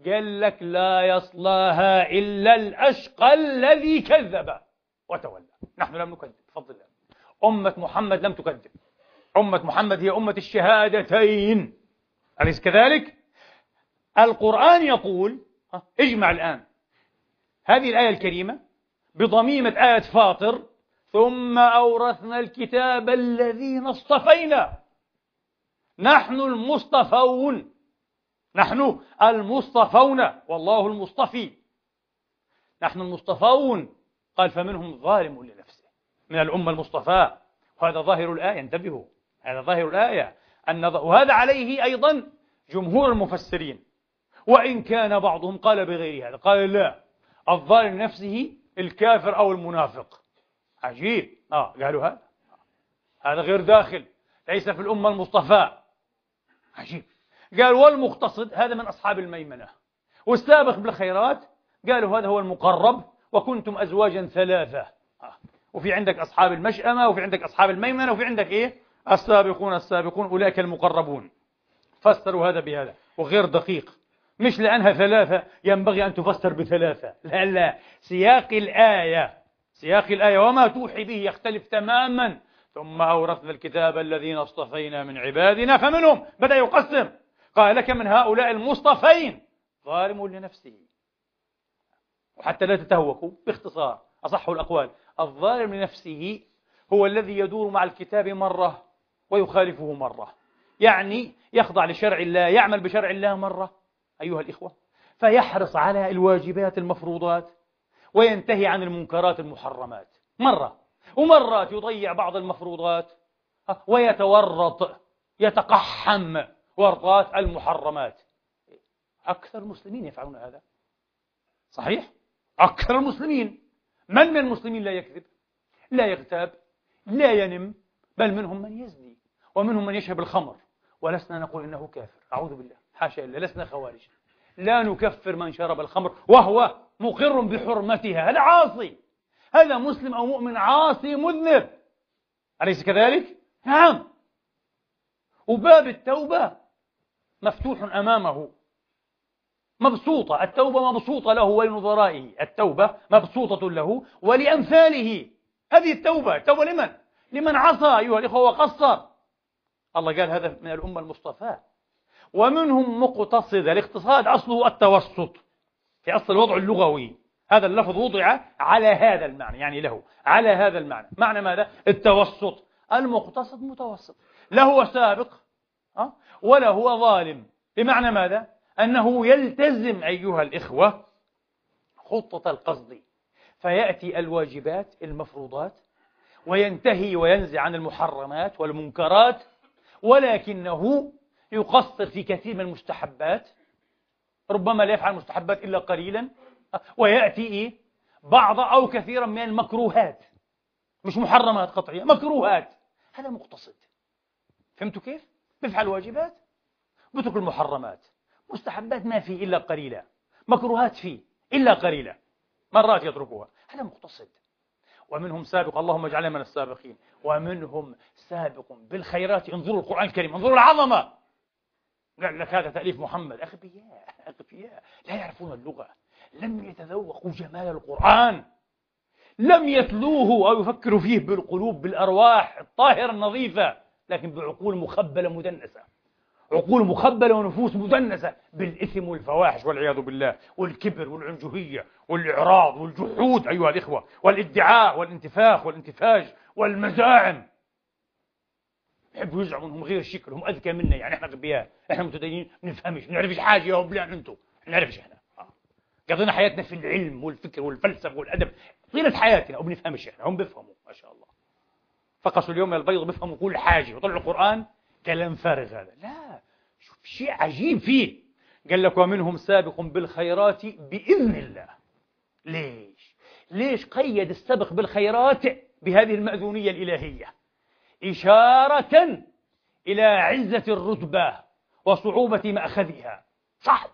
قال لك لا يصلاها إلا الأشقى الذي كذب. وتولى. نحن لم نكذب بفضل الله أمة محمد لم تكذب. أمة محمد هي أمة الشهادتين. أليس كذلك؟ القرآن يقول اجمع الآن. هذه الآية الكريمة بضميمة آية فاطر ثم أورثنا الكتاب الذين اصطفينا. نحن المصطفون. نحن المصطفون. والله المصطفي. نحن المصطفون. قال فمنهم ظالم لنفسه. من الأمة المصطفاة وهذا ظاهر الآية انتبهوا. هذا ظاهر الآية. أن وهذا عليه أيضا جمهور المفسرين. وإن كان بعضهم قال بغير هذا قال لا الظالم نفسه الكافر أو المنافق. عجيب. آه قالوا هذا. هذا غير داخل ليس في الأمة المصطفى. عجيب. قال والمقتصد هذا من أصحاب الميمنة. والسابق بالخيرات قالوا هذا هو المقرب وكنتم أزواجا ثلاثة. آه. وفي عندك أصحاب المشأمة وفي عندك أصحاب الميمنة وفي عندك إيه؟ السابقون السابقون أولئك المقربون. فسروا هذا بهذا وغير دقيق. مش لأنها ثلاثة ينبغي أن تفسر بثلاثة. لا لا. سياق الآية سياق الآية. وما توحي به يختلف تماما. ثم أورثنا الكتاب الذين اصطفينا من عبادنا فمنهم بدأ يقسم. قال لك من هؤلاء المصطفين. ظالم لنفسه. وحتى لا تتهوكوا باختصار أصح الأقوال. الظالم لنفسه هو الذي يدور مع الكتاب مرة ويخالفه مرة. يعني يخضع لشرع الله يعمل بشرع الله مرة أيها الإخوة فيحرص على الواجبات المفروضات وينتهي عن المنكرات المحرمات. مرة ومرات يضيع بعض المفروضات ويتورط يتقحم ورطات المحرمات. أكثر المسلمين يفعلون هذا. صحيح؟ أكثر المسلمين. من من المسلمين لا يكذب لا يغتاب لا ينم بل منهم من يزني ومنهم من يشرب الخمر. ولسنا نقول إنه كافر. أعوذ بالله. حاشا إلا لسنا خوارج. لا نكفر من شرب الخمر وهو مقر بحرمتها. هذا عاصي. هذا مسلم أو مؤمن عاصي مذنب. أليس كذلك؟ نعم. وباب التوبة مفتوح أمامه. مبسوطة. التوبة مبسوطة له ولنظرائه. التوبة مبسوطة له ولأمثاله. هذه التوبة. التوبة لمن؟ لمن عصى أيها الإخوة وقصر. الله قال هذا من الأمة المصطفاة ومنهم مقتصد الاقتصاد أصله التوسط في أصل الوضع اللغوي. هذا اللفظ وضع على هذا المعنى يعني له على هذا المعنى. معنى ماذا؟ التوسط. المقتصد متوسط. لا هو سابق ولا هو ظالم. بمعنى ماذا؟ أنه يلتزم أيها الإخوة خطة القصد فيأتي الواجبات المفروضات وينتهي وينزع عن المحرمات والمنكرات ولكنه يقصر في كثير من المستحبات ربما لا يفعل المستحبات إلا قليلا ويأتي إيه؟ بعض أو كثيرا من المكروهات مش محرمات قطعية مكروهات. هذا مقتصد. فهمتوا كيف؟ بيفعل واجبات بترك المحرمات. مستحبات ما فيه إلا قليلا مكروهات فيه إلا قليلا مرات يتركها هذا مقتصد. ومنهم سابق اللهم اجعلنا من السابقين. ومنهم سابق بالخيرات انظروا القرآن الكريم انظروا العظمة. قال لك هذا تأليف محمد. أغبياء أغبياء لا يعرفون اللغة. لم يتذوقوا جمال القرآن. لم يتلوه أو يفكروا فيه بالقلوب بالأرواح الطاهرة النظيفة لكن بعقول مخبلة مدنسة. عقول مخبلة ونفوس مدنسة بالإثم والفواحش والعياذ بالله والكبر والعنجهية والإعراض والجحود. أيها الإخوة والادعاء والانتفاخ والانتفاج والمزاعم. يحبوا يزعموا انهم غير شكل هم أذكى منا يعني إحنا غبياء إحنا متدينين ما نفهمش ما نعرفش حاجة يا بلان أنتم ما نعرفش إحنا. آه. قضينا حياتنا في العلم والفكر والفلسفة والأدب طيلة حياتنا وما نفهمش إحنا هم بيفهموا ما شاء الله. فقسوا اليوم البيض بيفهموا كل حاجة وطلعوا القرآن كلام فارغ هذا. لا شوف شيء عجيب فيه. قال لك ومنهم سابق بالخيرات بإذن الله. ليش؟ ليش قيد السبق بالخيرات بهذه المأذونية الإلهية؟ إشارة إلى عزة الرتبة وصعوبة مأخذها صعب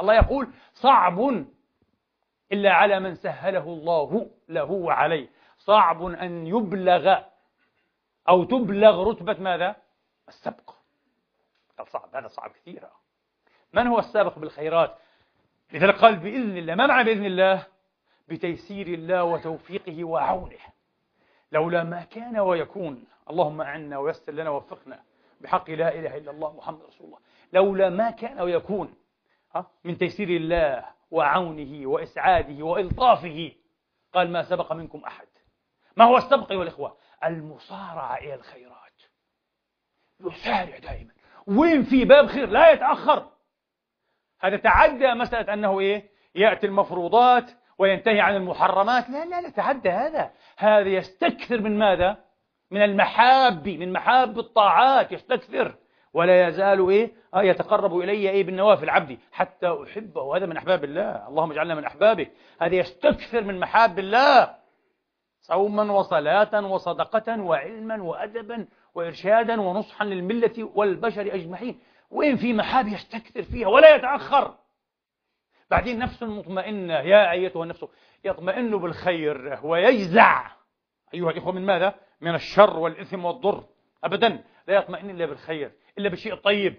الله يقول صعب إلا على من سهله الله له وعليه صعب أن يبلغ أو تبلغ رتبة ماذا؟ السبق قال صعب هذا صعب كثيرا من هو السابق بالخيرات؟ لذلك قال بإذن الله ما معنى بإذن الله؟ بتيسير الله وتوفيقه وعونه لولا ما كان ويكون اللهم أعنا ويسر لنا ووفقنا. بحق لا إله إلا الله محمد رسول الله. لولا ما كان ويكون من تيسير الله وعونه وإسعاده وإلطافه قال ما سبق منكم أحد. ما هو السبق أيها الإخوة؟ المصارعة إلى الخيرات. يسارع دائما. وين في باب خير؟ لا يتأخر. هذا تعدى مسألة أنه إيه؟ يأتي المفروضات وينتهي عن المحرمات. لا لا لا تعدى هذا. هذا يستكثر من ماذا؟ من المحاب من محاب الطاعات يستكثر. ولا يزال إيه؟ آه يتقرب إلي إيه؟ بالنوافل عبدي حتى أحبه. هذا من أحباب الله. اللهم اجعلنا من أحبابه. هذا يستكثر من محاب الله. صوما وصلاة وصدقة وعلما وأدبا وإرشادا ونصحا للملة والبشر أجمعين. وين في محاب يستكثر فيها ولا يتأخر؟ بعدين نفس مطمئنة. يا أيتها النفس يطمئن بالخير ويجزع. أيها الإخوة من ماذا؟ من الشر والإثم والضر. أبدا لا يطمئن إلا بالخير إلا بالشيء الطيب.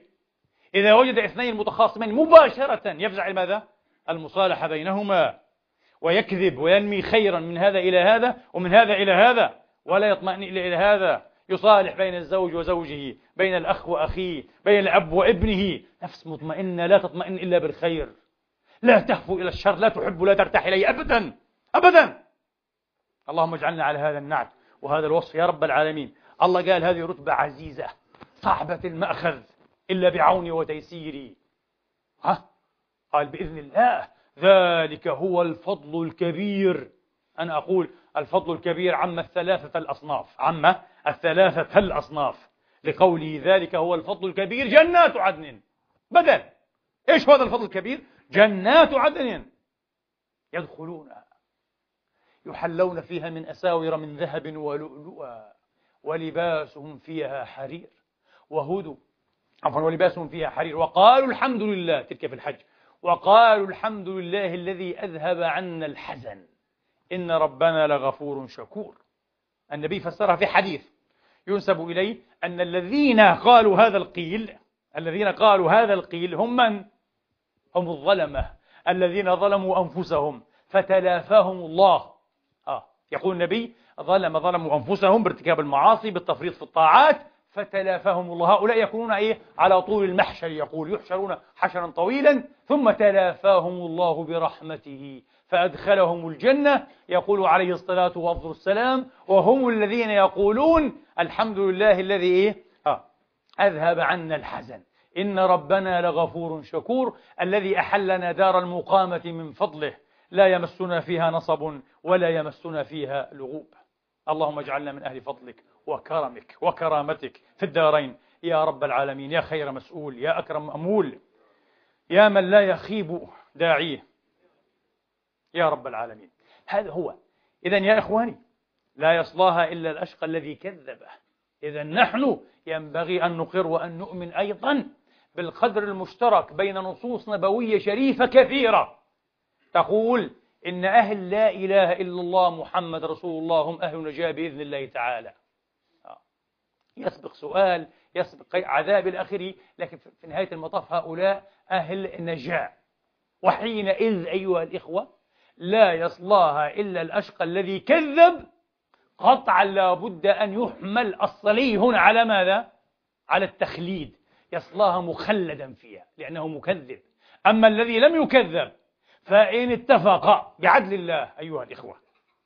إذا وجد اثنين متخاصمين مباشرة يفزع لماذا؟ المصالحة بينهما ويكذب وينمي خيرا من هذا إلى هذا ومن هذا إلى هذا ولا يطمئن إلا إلى هذا. يصالح بين الزوج وزوجه بين الأخ وأخيه بين الأب وابنه. نفس مطمئنة لا تطمئن إلا بالخير. لا تهفو إلى الشر لا تحب لا ترتاح إليه. أبدا أبدا. اللهم اجعلنا على هذا النعت وهذا الوصف يا رب العالمين. الله قال هذه رتبة عزيزة. صعبة المأخذ إلا بعوني وتيسيري ها؟ قال بإذن الله. ذلك هو الفضل الكبير. أنا أقول الفضل الكبير عم الثلاثة الأصناف. عم الثلاثة الأصناف. لقوله ذلك هو الفضل الكبير جنات عدن. بدل. إيش هذا الفضل الكبير؟ جنات عدن. يدخلونها يحلون فيها من أساور من ذهب ولؤلؤا ولباسهم فيها حرير وهدوا عفوا ولباسهم فيها حرير. وقالوا الحمد لله تلك في الحج. وقالوا الحمد لله الذي أذهب عنا الحزن. إن ربنا لغفور شكور. النبي فسرها في حديث ينسب إليه أن الذين قالوا هذا القيل الذين قالوا هذا القيل هم من؟ هم الظلمة الذين ظلموا أنفسهم فتلافاهم الله. يقول النبي ظلم ظلموا أنفسهم بارتكاب المعاصي بالتفريط في الطاعات فتلافاهم الله. هؤلاء يكونون إيه؟ على طول المحشر يقول يحشرون حشرا طويلا ثم تلافاهم الله برحمته فأدخلهم الجنة يقول عليه الصلاة والسلام وهم الذين يقولون الحمد لله الذي إيه؟ آه أذهب عنا الحزن إن ربنا لغفور شكور الذي أحلنا دار المقامة من فضله. لا يمسنا فيها نصب ولا يمسنا فيها لغوب. اللهم اجعلنا من أهل فضلك وكرمك وكرامتك في الدارين. يا رب العالمين يا خير مسؤول يا أكرم مأمول يا من لا يخيب داعيه. يا رب العالمين. هذا هو. إذا يا إخواني لا يصلاها إلا الأشقى الذي كذبه إذا نحن ينبغي أن نقر وأن نؤمن أيضا بالقدر المشترك بين نصوص نبوية شريفة كثيرة. تقول إن أهل لا إله إلا الله محمد رسول الله هم أهل نجاة بإذن الله تعالى. آه. يسبق سؤال يسبق عذاب الآخري لكن في نهاية المطاف هؤلاء أهل نجاة. وحينئذ أيها الإخوة لا يصلاها إلا الأشقى الذي كذب. قطعا لا بد أن يحمل الصلي هنا على ماذا؟ على التخليد. يصلاها مخلدا فيها لأنه مكذب. أما الذي لم يكذب فإن اتفق بعدل الله أيها الإخوة.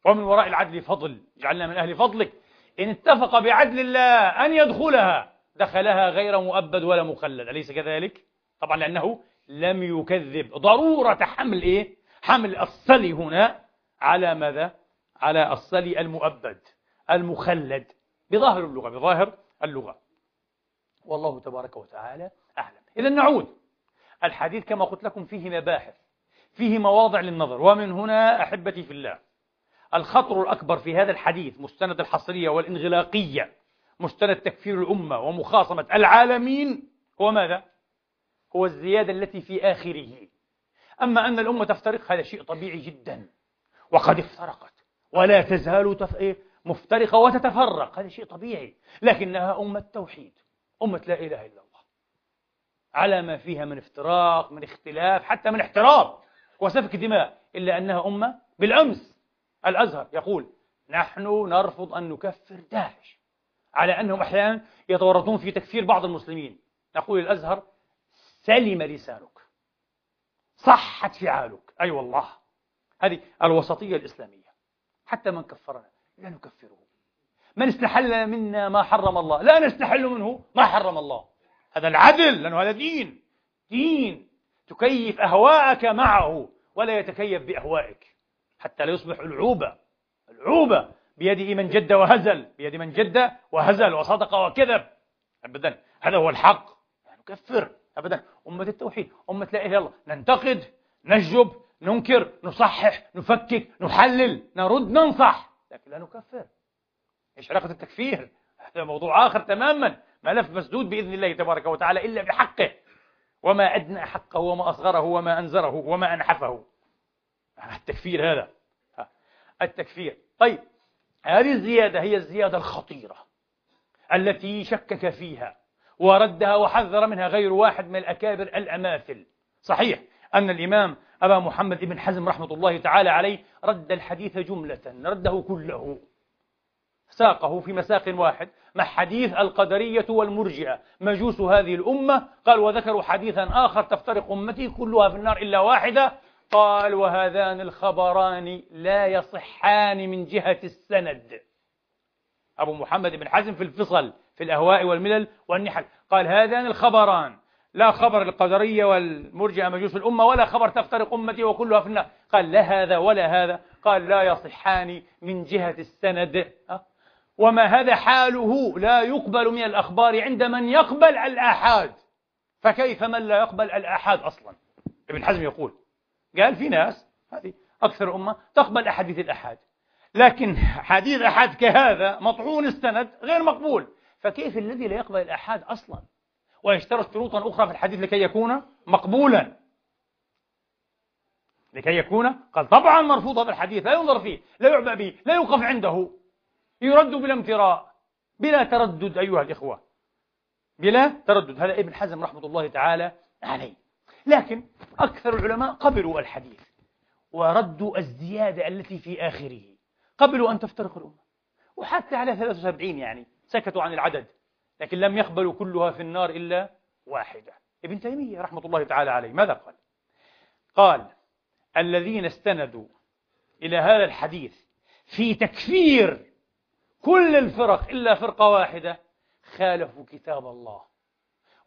ومن وراء العدل فضل جعلنا من أهل فضلك. إن اتفق بعدل الله أن يدخلها دخلها غير مؤبد ولا مخلد. أليس كذلك؟ طبعا لأنه لم يكذب. ضرورة حمل إيه؟ حمل الصلي هنا على ماذا؟ على الصلي المؤبد المخلد. بظاهر اللغة بظاهر اللغة. والله تبارك وتعالى أعلم. إذا نعود. الحديث كما قلت لكم فيه مباحث. فيه مواضع للنظر. ومن هنا أحبتي في الله الخطر الأكبر في هذا الحديث مستند الحصرية والإنغلاقية مستند تكفير الأمة ومخاصمة العالمين هو ماذا؟ هو الزيادة التي في آخره. أما أن الأمة تفترق هذا شيء طبيعي جدا. وقد افترقت. ولا تزال تف... إيه؟ مفترقة وتتفرق. هذا شيء طبيعي. لكنها أمة توحيد أمة لا إله إلا الله. على ما فيها من افتراق من اختلاف حتى من احتراب وسفك دماء إلا أنها أمة بالأمس الأزهر يقول نحن نرفض أن نكفر داعش على أنهم أحيانا يتورطون في تكفير بعض المسلمين. نقول الأزهر سلم لسانك. صحت فعالك. أي أيوة والله. هذه الوسطية الإسلامية. حتى من كفرنا لا نكفره. من استحل منا ما حرم الله؟ لا نستحل منه ما حرم الله. هذا العدل لأنه هذا دين. دين. تكيف أهواءك معه. ولا يتكيف بأهوائك حتى لا يصبح العوبة العوبة بيد من جد وهزل بيد من جد وهزل وصدق وكذب أبدا. هذا هو الحق نكفر أبدا. أمة التوحيد أمة لا إله إلا الله ننتقد نجب ننكر نصحح نفكك نحلل نرد ننصح لكن لا نكفر. إيش علاقة التكفير؟ هذا موضوع آخر تماما. ملف مسدود بإذن الله تبارك وتعالى إلا بحقه. وما أدنى حقه وما أصغره وما أنزره وما أنحفه. التكفير هذا. التكفير. طيب هذه الزيادة هي الزيادة الخطيرة التي شكك فيها وردها وحذر منها غير واحد من الأكابر الأماثل. صحيح أن الإمام أبا محمد بن حزم رحمة الله تعالى عليه رد الحديث جملة رده كله. ساقه في مساق واحد مع حديث القدرية والمرجئة. مجوس هذه الأمة قال وذكروا حديثا آخر تفترق أمتي كلها في النار إلا واحدة. قال وهذان الخبران لا يصحان من جهة السند. أبو محمد بن حزم في الفصل في الأهواء والملل والنحل. قال هذان الخبران. لا خبر القدرية والمرجئة مجوس الأمة ولا خبر تفترق أمتي وكلها في النار. قال لا هذا ولا هذا. قال لا يصحان من جهة السند. وما هذا حاله لا يقبل من الأخبار عند من يقبل الآحاد. فكيف من لا يقبل الآحاد أصلا؟ ابن حزم يقول قال في ناس هذه أكثر أمة تقبل أحاديث الأحاد. لكن حديث أحد كهذا مطعون السند غير مقبول. فكيف الذي لا يقبل الأحاد أصلا؟ ويشترط شروطا أخرى في الحديث لكي يكون مقبولا. لكي يكون قال طبعا مرفوض هذا الحديث لا ينظر فيه لا يعبأ به لا يوقف عنده. يرد بلا امتراء بلا تردد أيها الإخوة. بلا تردد. هذا ابن حزم رحمة الله تعالى عليه. لكن أكثر العلماء قبلوا الحديث وردوا الزيادة التي في آخره. قبلوا أن تفترق الأمة. وحتى على 73 يعني سكتوا عن العدد. لكن لم يقبلوا كلها في النار إلا واحدة. ابن تيمية رحمة الله تعالى عليه. ماذا قال؟ قال الذين استندوا إلى هذا الحديث في تكفير كل الفرق إلا فرقة واحدة خالفوا كتاب الله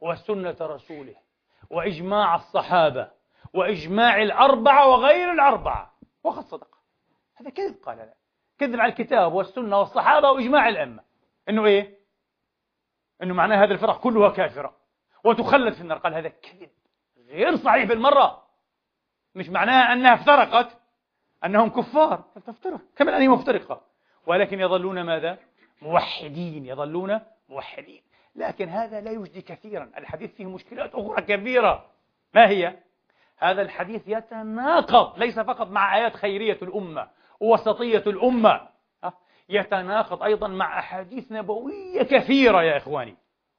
وسنة رسوله وإجماع الصحابة وإجماع الأربعة وغير الأربعة. وقد صدق. هذا كذب قال لا. كذب على الكتاب والسنة والصحابة وإجماع الأئمة إنه إيه؟ إنه معناه هذه الفرق كلها كافرة وتخلد في النار. قال هذا كذب. غير صحيح بالمرة. مش معناها أنها افترقت؟ أنهم كفار. تفترق كما الآن مفترقة. ولكن يظلون ماذا؟ موحدين يظلون موحدين. لكن هذا لا يجدي كثيرا. الحديث فيه مشكلات أخرى كبيرة. ما هي؟ هذا الحديث يتناقض ليس فقط مع آيات خيرية الأمة ووسطية الأمة. يتناقض أيضا مع أحاديث نبوية كثيرة يا إخواني.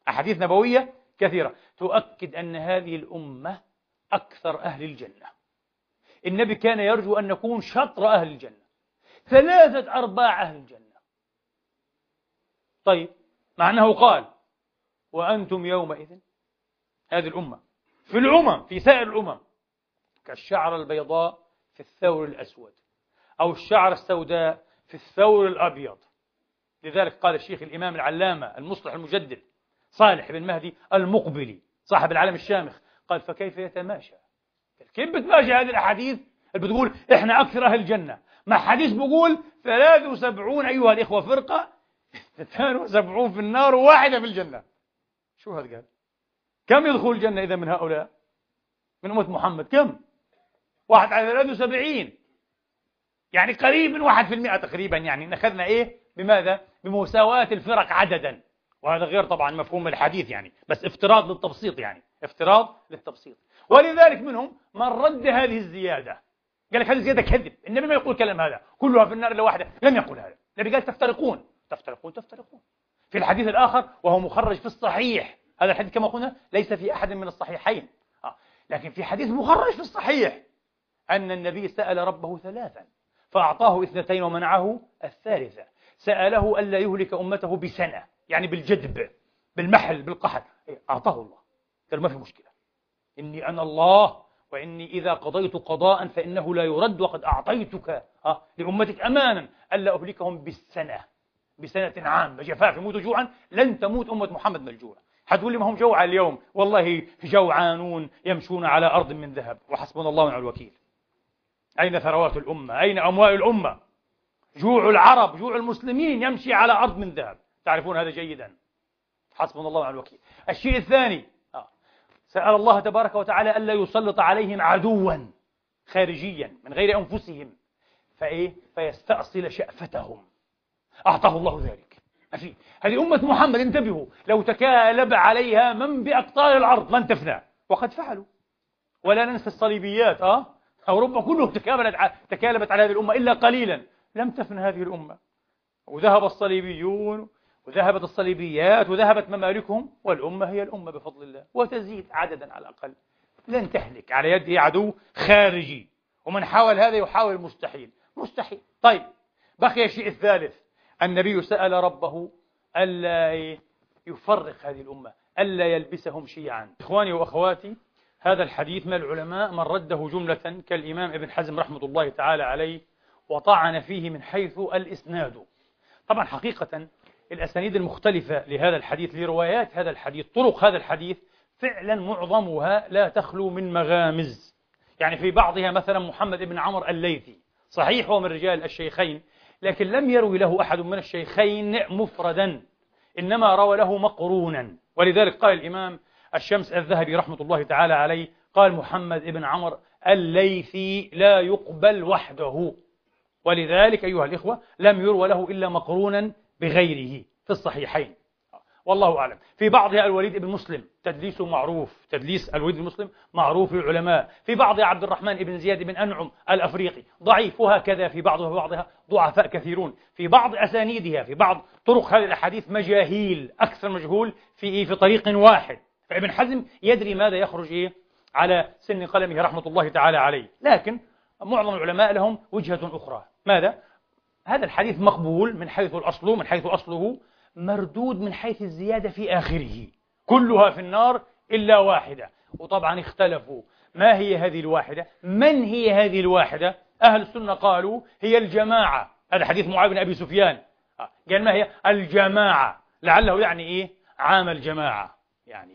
أحاديث نبوية كثيرة. تؤكد أن هذه الأمة أكثر أهل الجنة. النبي كان يرجو أن نكون شطر أهل الجنة. ثلاثة أرباع أهل الجنة. طيب مع أنه قال وأنتم يومئذ هذه الأمة. في الأمم في سائر الأمم كالشعر البيضاء في الثور الأسود أو الشعر السوداء في الثور الأبيض. لذلك قال الشيخ الإمام العلامة المصلح المجدد صالح بن مهدي المقبلي صاحب العالم الشامخ قال فكيف يتماشى؟ كيف بتماشى هذه الأحاديث؟ اللي بتقول إحنا أكثر أهل الجنة. مع حديث بيقول 73 أيها الإخوة فرقة. *laughs* 72 في النار وواحدة في الجنة. شو هذا قال؟ كم يدخل الجنة إذا من هؤلاء؟ من أمة محمد. كم؟ واحد على 73 يعني قريب من واحد في المئة تقريبا يعني. أخذنا إيه؟ بماذا؟ بمساواة الفرق عددا. وهذا غير طبعا مفهوم الحديث يعني. بس افتراض للتبسيط يعني. افتراض للتبسيط. ولذلك منهم من رد هذه الزيادة. قال لك هذه الزيادة كذب. النبي ما يقول كلام هذا. كلها في النار إلا واحدة. لم يقل هذا. النبي قال تفترقون. تفترقون تفترقون. في الحديث الآخر وهو مخرج في الصحيح. هذا الحديث كما قلنا ليس في أحد من الصحيحين. آه. لكن في حديث مخرج في الصحيح أن النبي سأل ربه ثلاثا فأعطاه اثنتين ومنعه الثالثة. سأله ألا يهلك أمته بسنة يعني بالجدب بالمحل بالقحل إيه، أعطاه الله. قال ما في مشكلة. إني أنا الله. وإني إذا قضيت قضاء فإنه لا يرد وقد أعطيتك آه، لأمتك أمانا ألا أهلكهم بالسنة بسنة عامة. جفاف يموتوا جوعا لن تموت أمة محمد من الجوع حتقول لي ما هم جوعى اليوم والله جوعانون يمشون على أرض من ذهب. وحسبنا الله ونعم الوكيل. أين ثروات الأمة؟ أين أموال الأمة؟ جوع العرب جوع المسلمين يمشي على أرض من ذهب. تعرفون هذا جيدا. حسبنا الله ونعم الوكيل. الشيء الثاني. سأل الله تبارك وتعالى ألا يسلط عليهم عدوا خارجيا من غير أنفسهم. فإيه؟ فيستأصل شأفتهم. أعطاه الله ذلك. أفي. هذه أمة محمد انتبهوا. لو تكالب عليها من بأقطار الأرض لن تفنى؟ وقد فعلوا. ولا ننسى الصليبيات أه؟ أوروبا كلها تكالبت تكالبت على هذه الأمة إلا قليلا. لم تفن هذه الأمة. وذهب الصليبيون وذهبت الصليبيات وذهبت ممالكهم والأمة هي الأمة بفضل الله وتزيد عددا على الأقل. لن تهلك على يده عدو خارجي. ومن حاول هذا يحاول مستحيل. مستحيل. طيب بقي الشيء الثالث. النبي سأل ربه ألا يفرق هذه الأمة ألا يلبسهم شيعا. إخواني وأخواتي هذا الحديث من العلماء من رده جملة كالإمام ابن حزم رحمة الله تعالى عليه وطعن فيه من حيث الإسناد. طبعا حقيقة الأسانيد المختلفة لهذا الحديث لروايات هذا الحديث طرق هذا الحديث فعلا معظمها لا تخلو من مغامز. يعني في بعضها مثلا محمد بن عمر الليثي صحيح هو من رجال الشيخين لكن لم يروي له أحد من الشيخين مفردا إنما روى له مقرونا. ولذلك قال الإمام الشمس الذهبي رحمة الله تعالى عليه قال محمد بن عمر الليثي لا يقبل وحده. ولذلك أيها الإخوة لم يروى له إلا مقرونا بغيره في الصحيحين. والله أعلم. في بعضها الوليد بن مسلم تدليسه معروف تدليس الوليد بن مسلم معروف للعلماء. في بعضها عبد الرحمن بن زياد بن أنعم الأفريقي ضعيف وهكذا في بعضها في بعضها ضعفاء كثيرون. في بعض أسانيدها في بعض طرق هذه الأحاديث مجاهيل أكثر مجهول في في طريق واحد. فابن حزم يدري ماذا يخرج إيه؟ على سن قلمه رحمة الله تعالى عليه. لكن معظم العلماء لهم وجهة أخرى. ماذا؟ هذا الحديث مقبول من حيث الأصل من حيث أصله مردود من حيث الزيادة في آخره. كلها في النار إلا واحدة. وطبعا اختلفوا. ما هي هذه الواحدة؟ من هي هذه الواحدة؟ أهل السنة قالوا هي الجماعة. هذا حديث معاوية بن أبي سفيان. آه، قال ما هي؟ الجماعة. لعله يعني إيه؟ عام الجماعة. يعني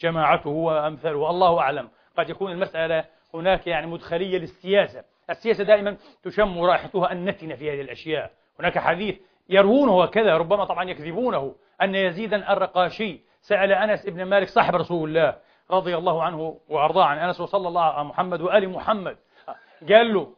جماعته وأمثاله الله أعلم. قد يكون المسألة هناك يعني مدخلية للسياسة. السياسة دائما تشم رائحتها النتنة في هذه الأشياء. هناك حديث يروونه هكذا ربما طبعا يكذبونه. أن يزيدا الرقاشي سأل أنس بن مالك صاحب رسول الله رضي الله عنه وأرضاه عن أنس وصلى الله على محمد وآل محمد. قال له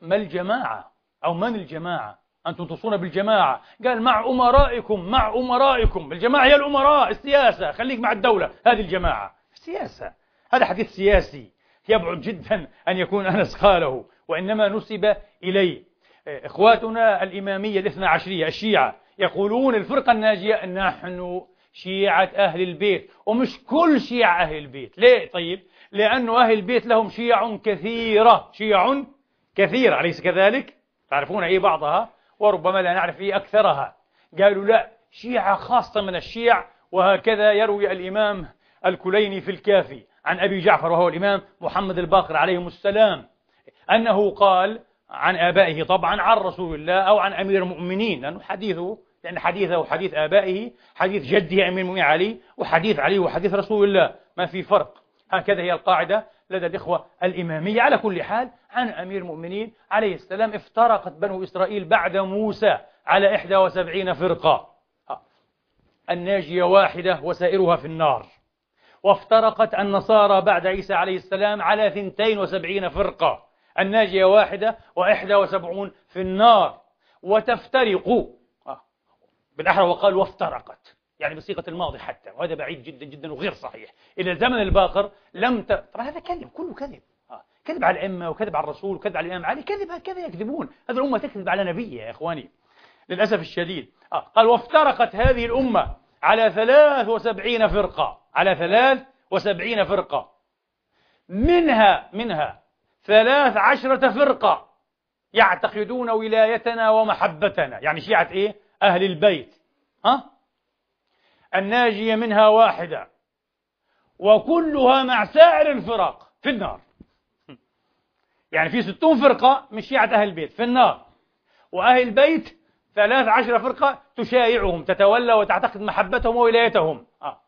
ما الجماعة؟ أو من الجماعة؟ أنتم تصون بالجماعة؟ قال مع أمرائكم مع أمرائكم. الجماعة هي الأمراء السياسة. خليك مع الدولة. هذه الجماعة. السياسة هذا حديث سياسي. يبعد جدا أن يكون أنس قاله وإنما نسب إليه. إخواتنا الإمامية الاثنى عشرية الشيعة يقولون الفرقة الناجية نحن شيعة أهل البيت ومش كل شيعة أهل البيت. ليه؟ طيب لأن أهل البيت لهم شيع كثيرة شيع كثيرة أليس كذلك؟ تعرفون أي بعضها؟ وربما لا نعرف أي أكثرها. قالوا لا شيعة خاصة من الشيع وهكذا يروي الإمام الكليني في الكافي. عن أبي جعفر وهو الإمام محمد الباقر عليهم السلام أنه قال عن آبائه طبعا عن رسول الله أو عن أمير المؤمنين لأنه حديثه لأن حديثه حديث آبائه حديث جده أمير المؤمنين علي وحديث علي وحديث رسول الله. ما في فرق. هكذا هي القاعدة لدى الإخوة الإمامية. على كل حال عن أمير المؤمنين عليه السلام افترقت بنو إسرائيل بعد موسى على 71 فرقة. الناجية واحدة وسائرها في النار. وافترقت النصارى بعد عيسى عليه السلام على 72 فرقة. الناجية واحدة وإحدى وسبعون في النار. وتفترق. آه. بالأحرى وقال وافترقت. يعني بصيغة الماضي حتى. وهذا بعيد جدا جدا وغير صحيح. إلى الزمن الباقر لم ت... طبعا هذا كذب كله كذب. آه. كذب على الأئمة وكذب على الرسول وكذب على الإمام علي. كذب هكذا يكذبون. هذه الأمة تكذب على نبيها يا إخواني. للأسف الشديد. آه. قال وافترقت هذه الأمة. على ثلاث وسبعين فرقة على ثلاث وسبعين فرقة. منها منها ثلاث عشرة فرقة يعتقدون ولايتنا ومحبتنا. يعني شيعة إيه؟ أهل البيت. ها؟ الناجية منها واحدة. وكلها مع سائر الفرق في النار. يعني في ستون فرقة من شيعة أهل البيت في النار. وأهل البيت ثلاث عشر فرقة تشايعهم تتولى وتعتقد محبتهم وولايتهم. آه.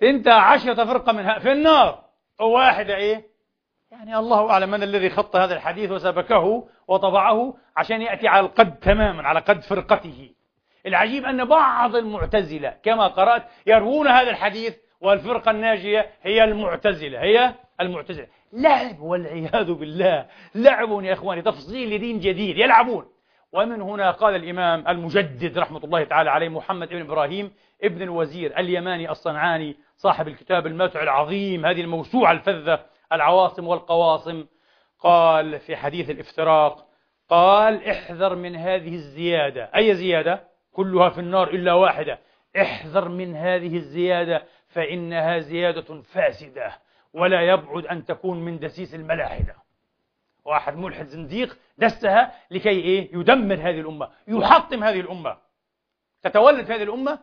ثنتا عشرة فرقة منها في النار. وواحدة إيه؟ يعني الله أعلم من الذي خط هذا الحديث وسبكه وطبعه عشان يأتي على القد تماما على قد فرقته. العجيب أن بعض المعتزلة كما قرأت يروون هذا الحديث والفرقة الناجية هي المعتزلة هي المعتزلة. لعب والعياذ بالله. لعب يا إخواني تفصيل لدين جديد يلعبون. ومن هنا قال الإمام المجدد رحمة الله تعالى عليه محمد بن إبراهيم ابن الوزير اليماني الصنعاني صاحب الكتاب الماتع العظيم هذه الموسوعة الفذة العواصم والقواصم. قال في حديث الافتراق قال احذر من هذه الزيادة. أي زيادة؟ كلها في النار إلا واحدة. احذر من هذه الزيادة فإنها زيادة فاسدة ولا يبعد أن تكون من دسيس الملاحدة. واحد ملحد زنديق دسها لكي إيه؟ يدمر هذه الأمة يحطم هذه الأمة. تتولد هذه الأمة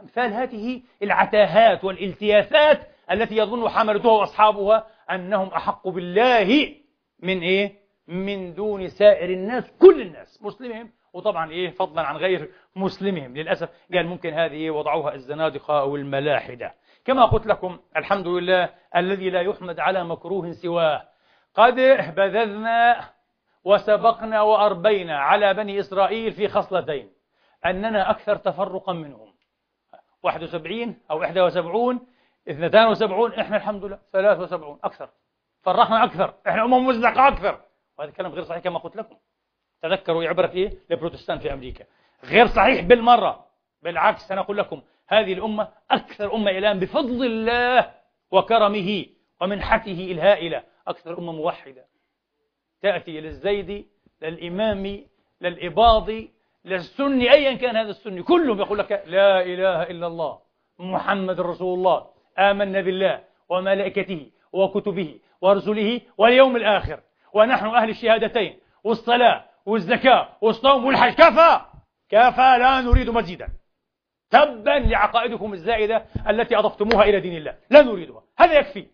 أمثال هذه العتاهات والالتياثات التي يظن حملتها وأصحابها أنهم أحق بالله من إيه؟ من دون سائر الناس كل الناس مسلمهم وطبعا إيه؟ فضلا عن غير مسلمهم. للأسف قال ممكن هذه وضعوها الزنادقة أو الملاحدة. كما قلت لكم الحمد لله الذي لا يحمد على مكروه سواه. قد بذذنا وسبقنا وأربينا على بني إسرائيل في خصلتين أننا أكثر تفرقا منهم. 71 أو 71 72 إحنا الحمد لله 73 أكثر. فرحنا أكثر إحنا أمم مزدقة أكثر. وهذا الكلام غير صحيح كما قلت لكم. تذكروا عبرة إيه؟ البروتستان في أمريكا. غير صحيح بالمرة بالعكس أنا أقول لكم هذه الأمة أكثر أمة الآن بفضل الله وكرمه ومنحته الهائلة. أكثر أمة موحدة. تأتي للزيدي للإمامي للإباضي للسني أيا كان هذا السني. كلهم يقول لك لا إله إلا الله محمد رسول الله آمنا بالله وملائكته وكتبه ورسله واليوم الآخر. ونحن أهل الشهادتين والصلاة والزكاة والصوم والحج. كفى! كفى! لا نريد مزيدا. تبا لعقائدكم الزائدة التي أضفتموها إلى دين الله. لا نريدها. هذا يكفي.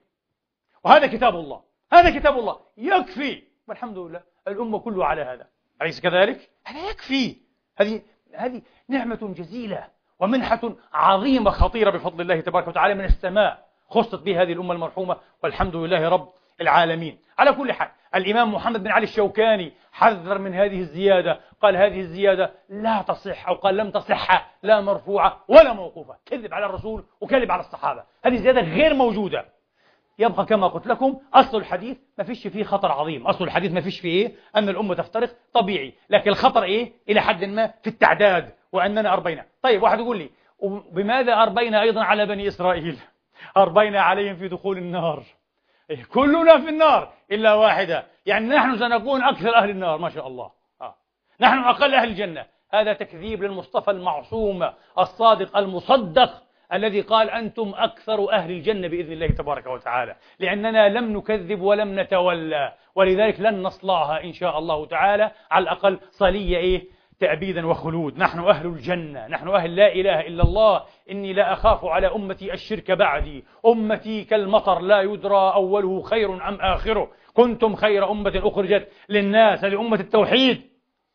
وهذا كتاب الله. هذا كتاب الله. يكفي. والحمد لله. الأمة كلها على هذا. أليس كذلك؟ هذا يكفي. هذه هذه نعمة جزيلة ومنحة عظيمة خطيرة بفضل الله تبارك وتعالى من السماء خصت به هذه الأمة المرحومة. والحمد لله رب العالمين. على كل حال الإمام محمد بن علي الشوكاني حذر من هذه الزيادة. قال هذه الزيادة لا تصح أو قال لم تصح لا مرفوعة ولا موقوفة. كذب على الرسول وكذب على الصحابة. هذه الزيادة غير موجودة. يبقى كما قلت لكم أصل الحديث ما فيش فيه خطر عظيم. أصل الحديث ما فيش فيه إيه؟ أن الأمة تفترق طبيعي لكن الخطر إيه؟ إلى حد ما في التعداد وأننا أربينا. طيب واحد يقول لي بماذا أربينا أيضا على بني إسرائيل؟ أربينا عليهم في دخول النار. إيه كلنا في النار إلا واحدة. يعني نحن سنكون أكثر أهل النار ما شاء الله. آه. نحن أقل أهل الجنة. هذا تكذيب للمصطفى المعصوم الصادق المصدق. الذي قال أنتم أكثر أهل الجنة بإذن الله تبارك وتعالى. لأننا لم نكذب ولم نتولى. ولذلك لن نصلعها إن شاء الله تعالى. على الأقل صلية إيه؟ تأبيدا وخلود. نحن أهل الجنة. نحن أهل لا إله إلا الله. إني لا أخاف على أمتي الشرك بعدي. أمتي كالمطر لا يدرى أوله خير أم آخره. كنتم خير أمة أخرجت للناس. هذه أمة التوحيد.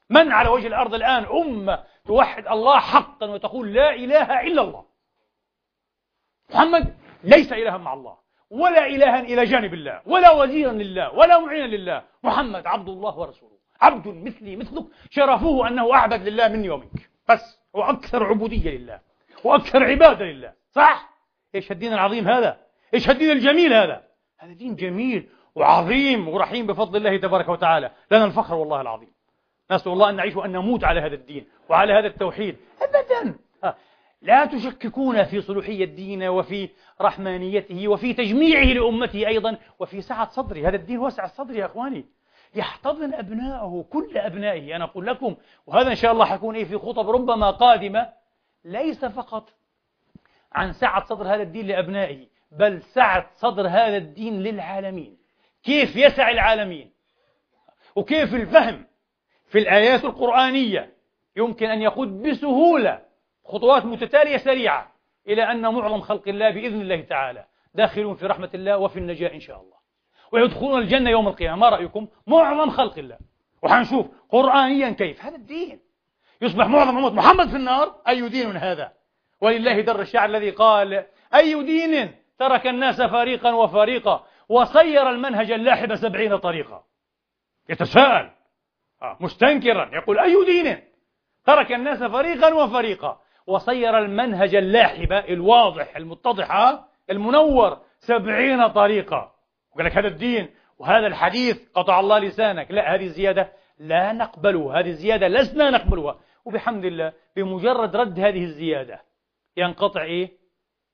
من على وجه الأرض الآن؟ أمة توحد الله حقا وتقول لا إله إلا الله. محمد ليس إلها مع الله ولا إلها إلى جانب الله ولا وزيرا لله ولا معينا لله. محمد عبد الله ورسوله. عبد مثلي مثلك شرفه أنه أعبد لله مني ومنك. بس هو أكثر عبودية لله وأكثر عبادة لله. صح؟ إيش الدين العظيم هذا؟ إيش الدين الجميل هذا؟ هذا دين جميل وعظيم ورحيم بفضل الله تبارك وتعالى. لنا الفخر والله العظيم. نسأل الله أن نعيش وأن نموت على هذا الدين وعلى هذا التوحيد. أبدا. لا تشككون في صلوحية الدين وفي رحمانيته وفي تجميعه لأمته أيضا وفي سعة صدره. هذا الدين وسع الصدر يا أخواني. يحتضن أبنائه كل أبنائه. أنا أقول لكم وهذا إن شاء الله حيكون إيه في خطب ربما قادمة. ليس فقط عن سعة صدر هذا الدين لأبنائه بل سعة صدر هذا الدين للعالمين. كيف يسع العالمين؟ وكيف الفهم في الآيات القرآنية؟ يمكن أن يقود بسهولة خطوات متتالية سريعة إلى أن معظم خلق الله بإذن الله تعالى داخلون في رحمة الله وفي النجاة إن شاء الله. ويدخلون الجنة يوم القيامة. ما رأيكم؟ معظم خلق الله. وحنشوف قرآنيا كيف؟ هذا الدين. يصبح معظم أمة محمد في النار. أي دين هذا؟ ولله در الشعر الذي قال أي دين ترك الناس فريقا وفريقا وصير المنهج اللاحب سبعين طريقا. يتساءل. آه، مستنكرا. يقول أي دين ترك الناس فريقا وفريقا؟ وصير المنهج اللاحب الواضح المتضح المنور سبعين طريقة. وقال لك هذا الدين وهذا الحديث قطع الله لسانك. لا هذه الزيادة لا نقبلها. هذه الزيادة لسنا نقبلها. وبحمد الله بمجرد رد هذه الزيادة ينقطع إيه؟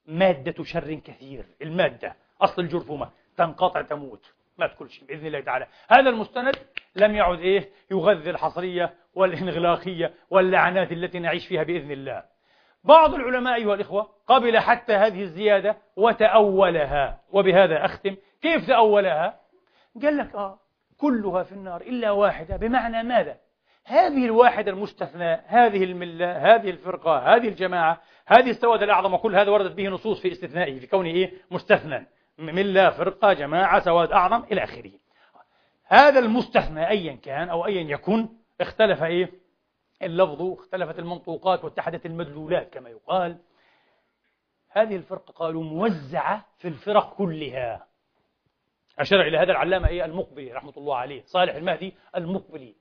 مادة شر كثير. المادة أصل الجرثومة تنقطع تموت. مات كل شيء بإذن الله تعالى. هذا المستند لم يعد إيه؟ يغذي الحصرية والإنغلاقية واللعنات التي نعيش فيها بإذن الله. بعض العلماء أيها الإخوة قبل حتى هذه الزيادة وتأولها وبهذا أختم كيف تأولها؟ قال لك آه كلها في النار إلا واحدة بمعنى ماذا؟ هذه الواحدة المستثناء هذه الملة هذه الفرقة هذه الجماعة هذه السواد الأعظم وكل هذا وردت به نصوص في استثنائه في كونه إيه؟ مستثنى ملة فرقة جماعة سواد أعظم إلى آخره هذا المستثنى أيا كان أو أيا يكن اختلف إيه اللفظ اختلفت المنطوقات واتحدت المدلولات كما يقال. هذه الفرقة قالوا موزعة في الفرق كلها. أشار إلى هذا العلامة إيه؟ المقبلي رحمة الله عليه صالح المهدي المقبلي.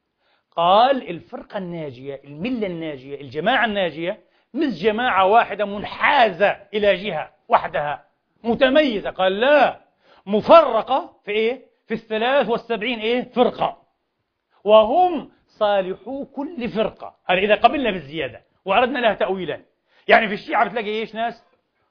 قال الفرقة الناجية الملة الناجية الجماعة الناجية مش جماعة واحدة منحازة إلى جهة وحدها متميزة قال لا مفرقة في إيه؟ في الثلاث والسبعين إيه؟ فرقة. وهم صالحو كل فرقة. هذا إذا قبلنا بالزيادة وأردنا لها تأويلا. يعني في الشيعة بتلاقي إيش ناس؟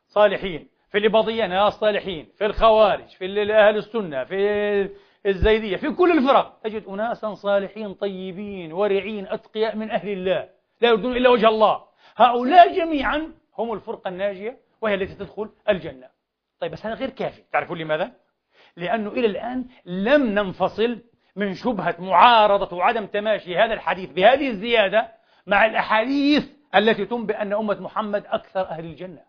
صالحين. في الإباضية ناس صالحين. في الخوارج في أهل السنة في الزيدية في كل الفرق. تجد أناسا صالحين طيبين ورعين أتقياء من أهل الله. لا يردون إلا وجه الله. هؤلاء جميعا هم الفرقة الناجية وهي التي تدخل الجنة. طيب بس هذا غير كافي. تعرفون لماذا؟ لأنه إلى الآن لم ننفصل من شبهة معارضة وعدم تماشي هذا الحديث بهذه الزيادة مع الأحاديث التي تنبئ أن أمة محمد أكثر أهل الجنة.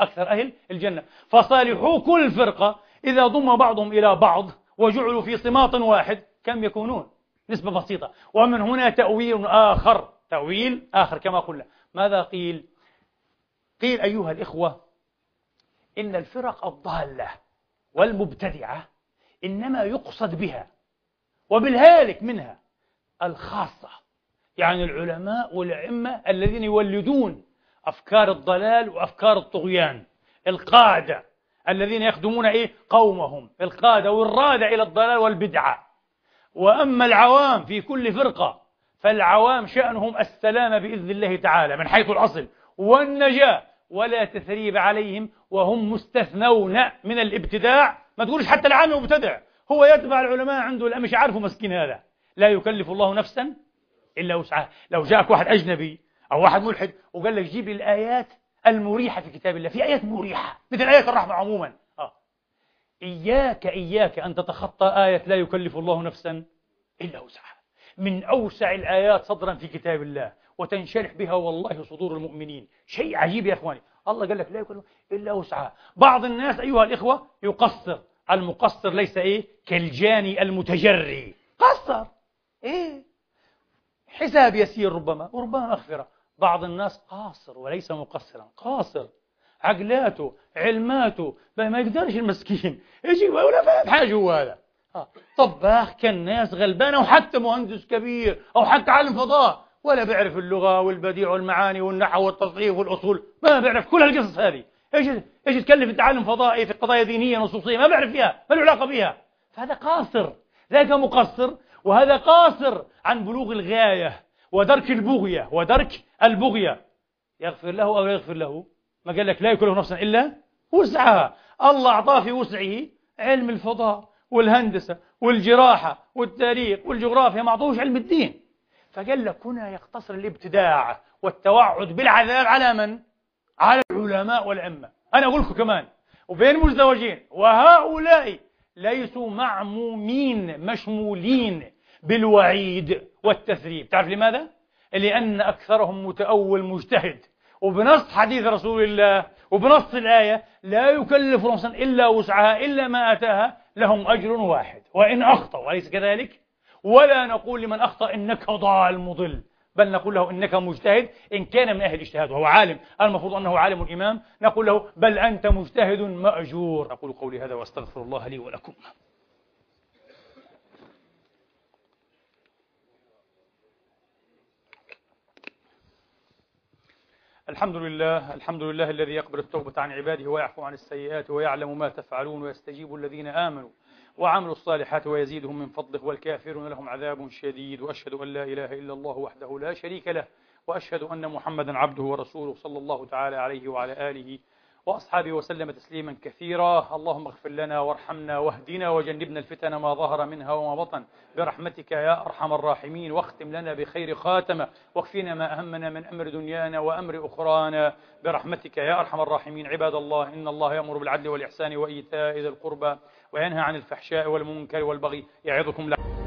أكثر أهل الجنة. فصالحو كل فرقة إذا ضم بعضهم إلى بعض وجعلوا في صماط واحد كم يكونون؟ نسبة بسيطة. ومن هنا تأويل آخر. تأويل آخر كما قلنا. ماذا قيل؟ قيل أيها الإخوة إن الفرق الضالة والمبتدعة إنما يقصد بها وبالهالك منها الخاصة يعني العلماء والأئمة الذين يولدون أفكار الضلال وأفكار الطغيان القادة الذين يخدمون إيه؟ قومهم القادة والرادة إلى الضلال والبدعة. وأما العوام في كل فرقة فالعوام شأنهم السلام بإذن الله تعالى من حيث الأصل والنجاة ولا تثريب عليهم وهم مستثنون من الابتداع. ما تقولش حتى العام مبتدع. هو يتبع العلماء عنده لا مش عارفه مسكين هذا. لا يكلف الله نفسا إلا وسعها. لو جاءك واحد أجنبي أو واحد ملحد وقال لك جيب الآيات المريحة في كتاب الله. في آيات مريحة مثل آيات الرحمة عموما. آه. إياك إياك أن تتخطى آية لا يكلف الله نفسا إلا وسعها. من أوسع الآيات صدرا في كتاب الله وتنشرح بها والله صدور المؤمنين. شيء عجيب يا إخواني. الله قال لك لا يكلف إلا وسعها. بعض الناس أيها الإخوة يقصر. المقصر ليس إيه؟ كالجاني المتجري. قصر. إيه؟ حساب يسير ربما وربما مغفرة. بعض الناس قاصر وليس مقصرا. قاصر. عقلاته علماته ما يقدرش المسكين. يجي ولا فاهم حاجة هو هذا. آه. طباخ كالناس غلبان أو حتى مهندس كبير أو حتى عالم فضاء. ولا بيعرف اللغة والبديع والمعاني والنحو والتصحيح والأصول. ما بيعرف كل هالقصص هذه. إيش إيش يتكلم في تعلم فضائي في قضايا دينية نصوصية ما بيعرف فيها ما له علاقة بها فهذا قاصر ذاك مقصر وهذا قاصر عن بلوغ الغاية ودرك البغية ودرك البغية. يغفر له أو يغفر له؟ ما قال لك لا يكله نفسا إلا وسعها. الله أعطاه في وسعه علم الفضاء والهندسة والجراحة والتاريخ والجغرافيا ما أعطوش علم الدين. فقال لك هنا يقتصر الابتداع والتوعد بالعذاب على من؟ على العلماء والأئمة أنا أقول لكم كمان وبين مزدوجين وهؤلاء ليسوا معمومين مشمولين بالوعيد والتثريب تعرف لماذا؟ لأن أكثرهم متأول مجتهد وبنص حديث رسول الله وبنص الآية لا يكلف نفسا إلا وسعها إلا ما أتاها لهم أجر واحد وإن أخطأوا أليس كذلك؟ ولا نقول لمن أخطأ إنك ضال مضل بل نقول له إنك مجتهد إن كان من أهل الاجتهاد وهو عالم المفروض أنه عالم إمام نقول له بل أنت مجتهد مأجور. أقول قولي هذا وأستغفر الله لي ولكم. الحمد لله الحمد لله الذي يقبل التوبة عن عباده ويعفو عن السيئات ويعلم ما تفعلون ويستجيب الذين آمنوا. وعملوا الصالحات ويزيدهم من فضله والكافرون لهم عذاب شديد وأشهد أن لا إله إلا الله وحده لا شريك له وأشهد أن محمدا عبده ورسوله صلى الله تعالى عليه وعلى آله وأصحابه وسلم تسليما كثيرا. اللهم اغفر لنا وارحمنا واهدنا وجنبنا الفتن ما ظهر منها وما بطن. برحمتك يا أرحم الراحمين. واختم لنا بخير خاتمة. واكفنا ما أهمنا من أمر دنيانا وأمر أخرانا. برحمتك يا أرحم الراحمين. عباد الله إن الله يأمر بالعدل والإحسان وإيتاء ذي القربى وينهى عن الفحشاء والمنكر والبغي يعظكم لعلكم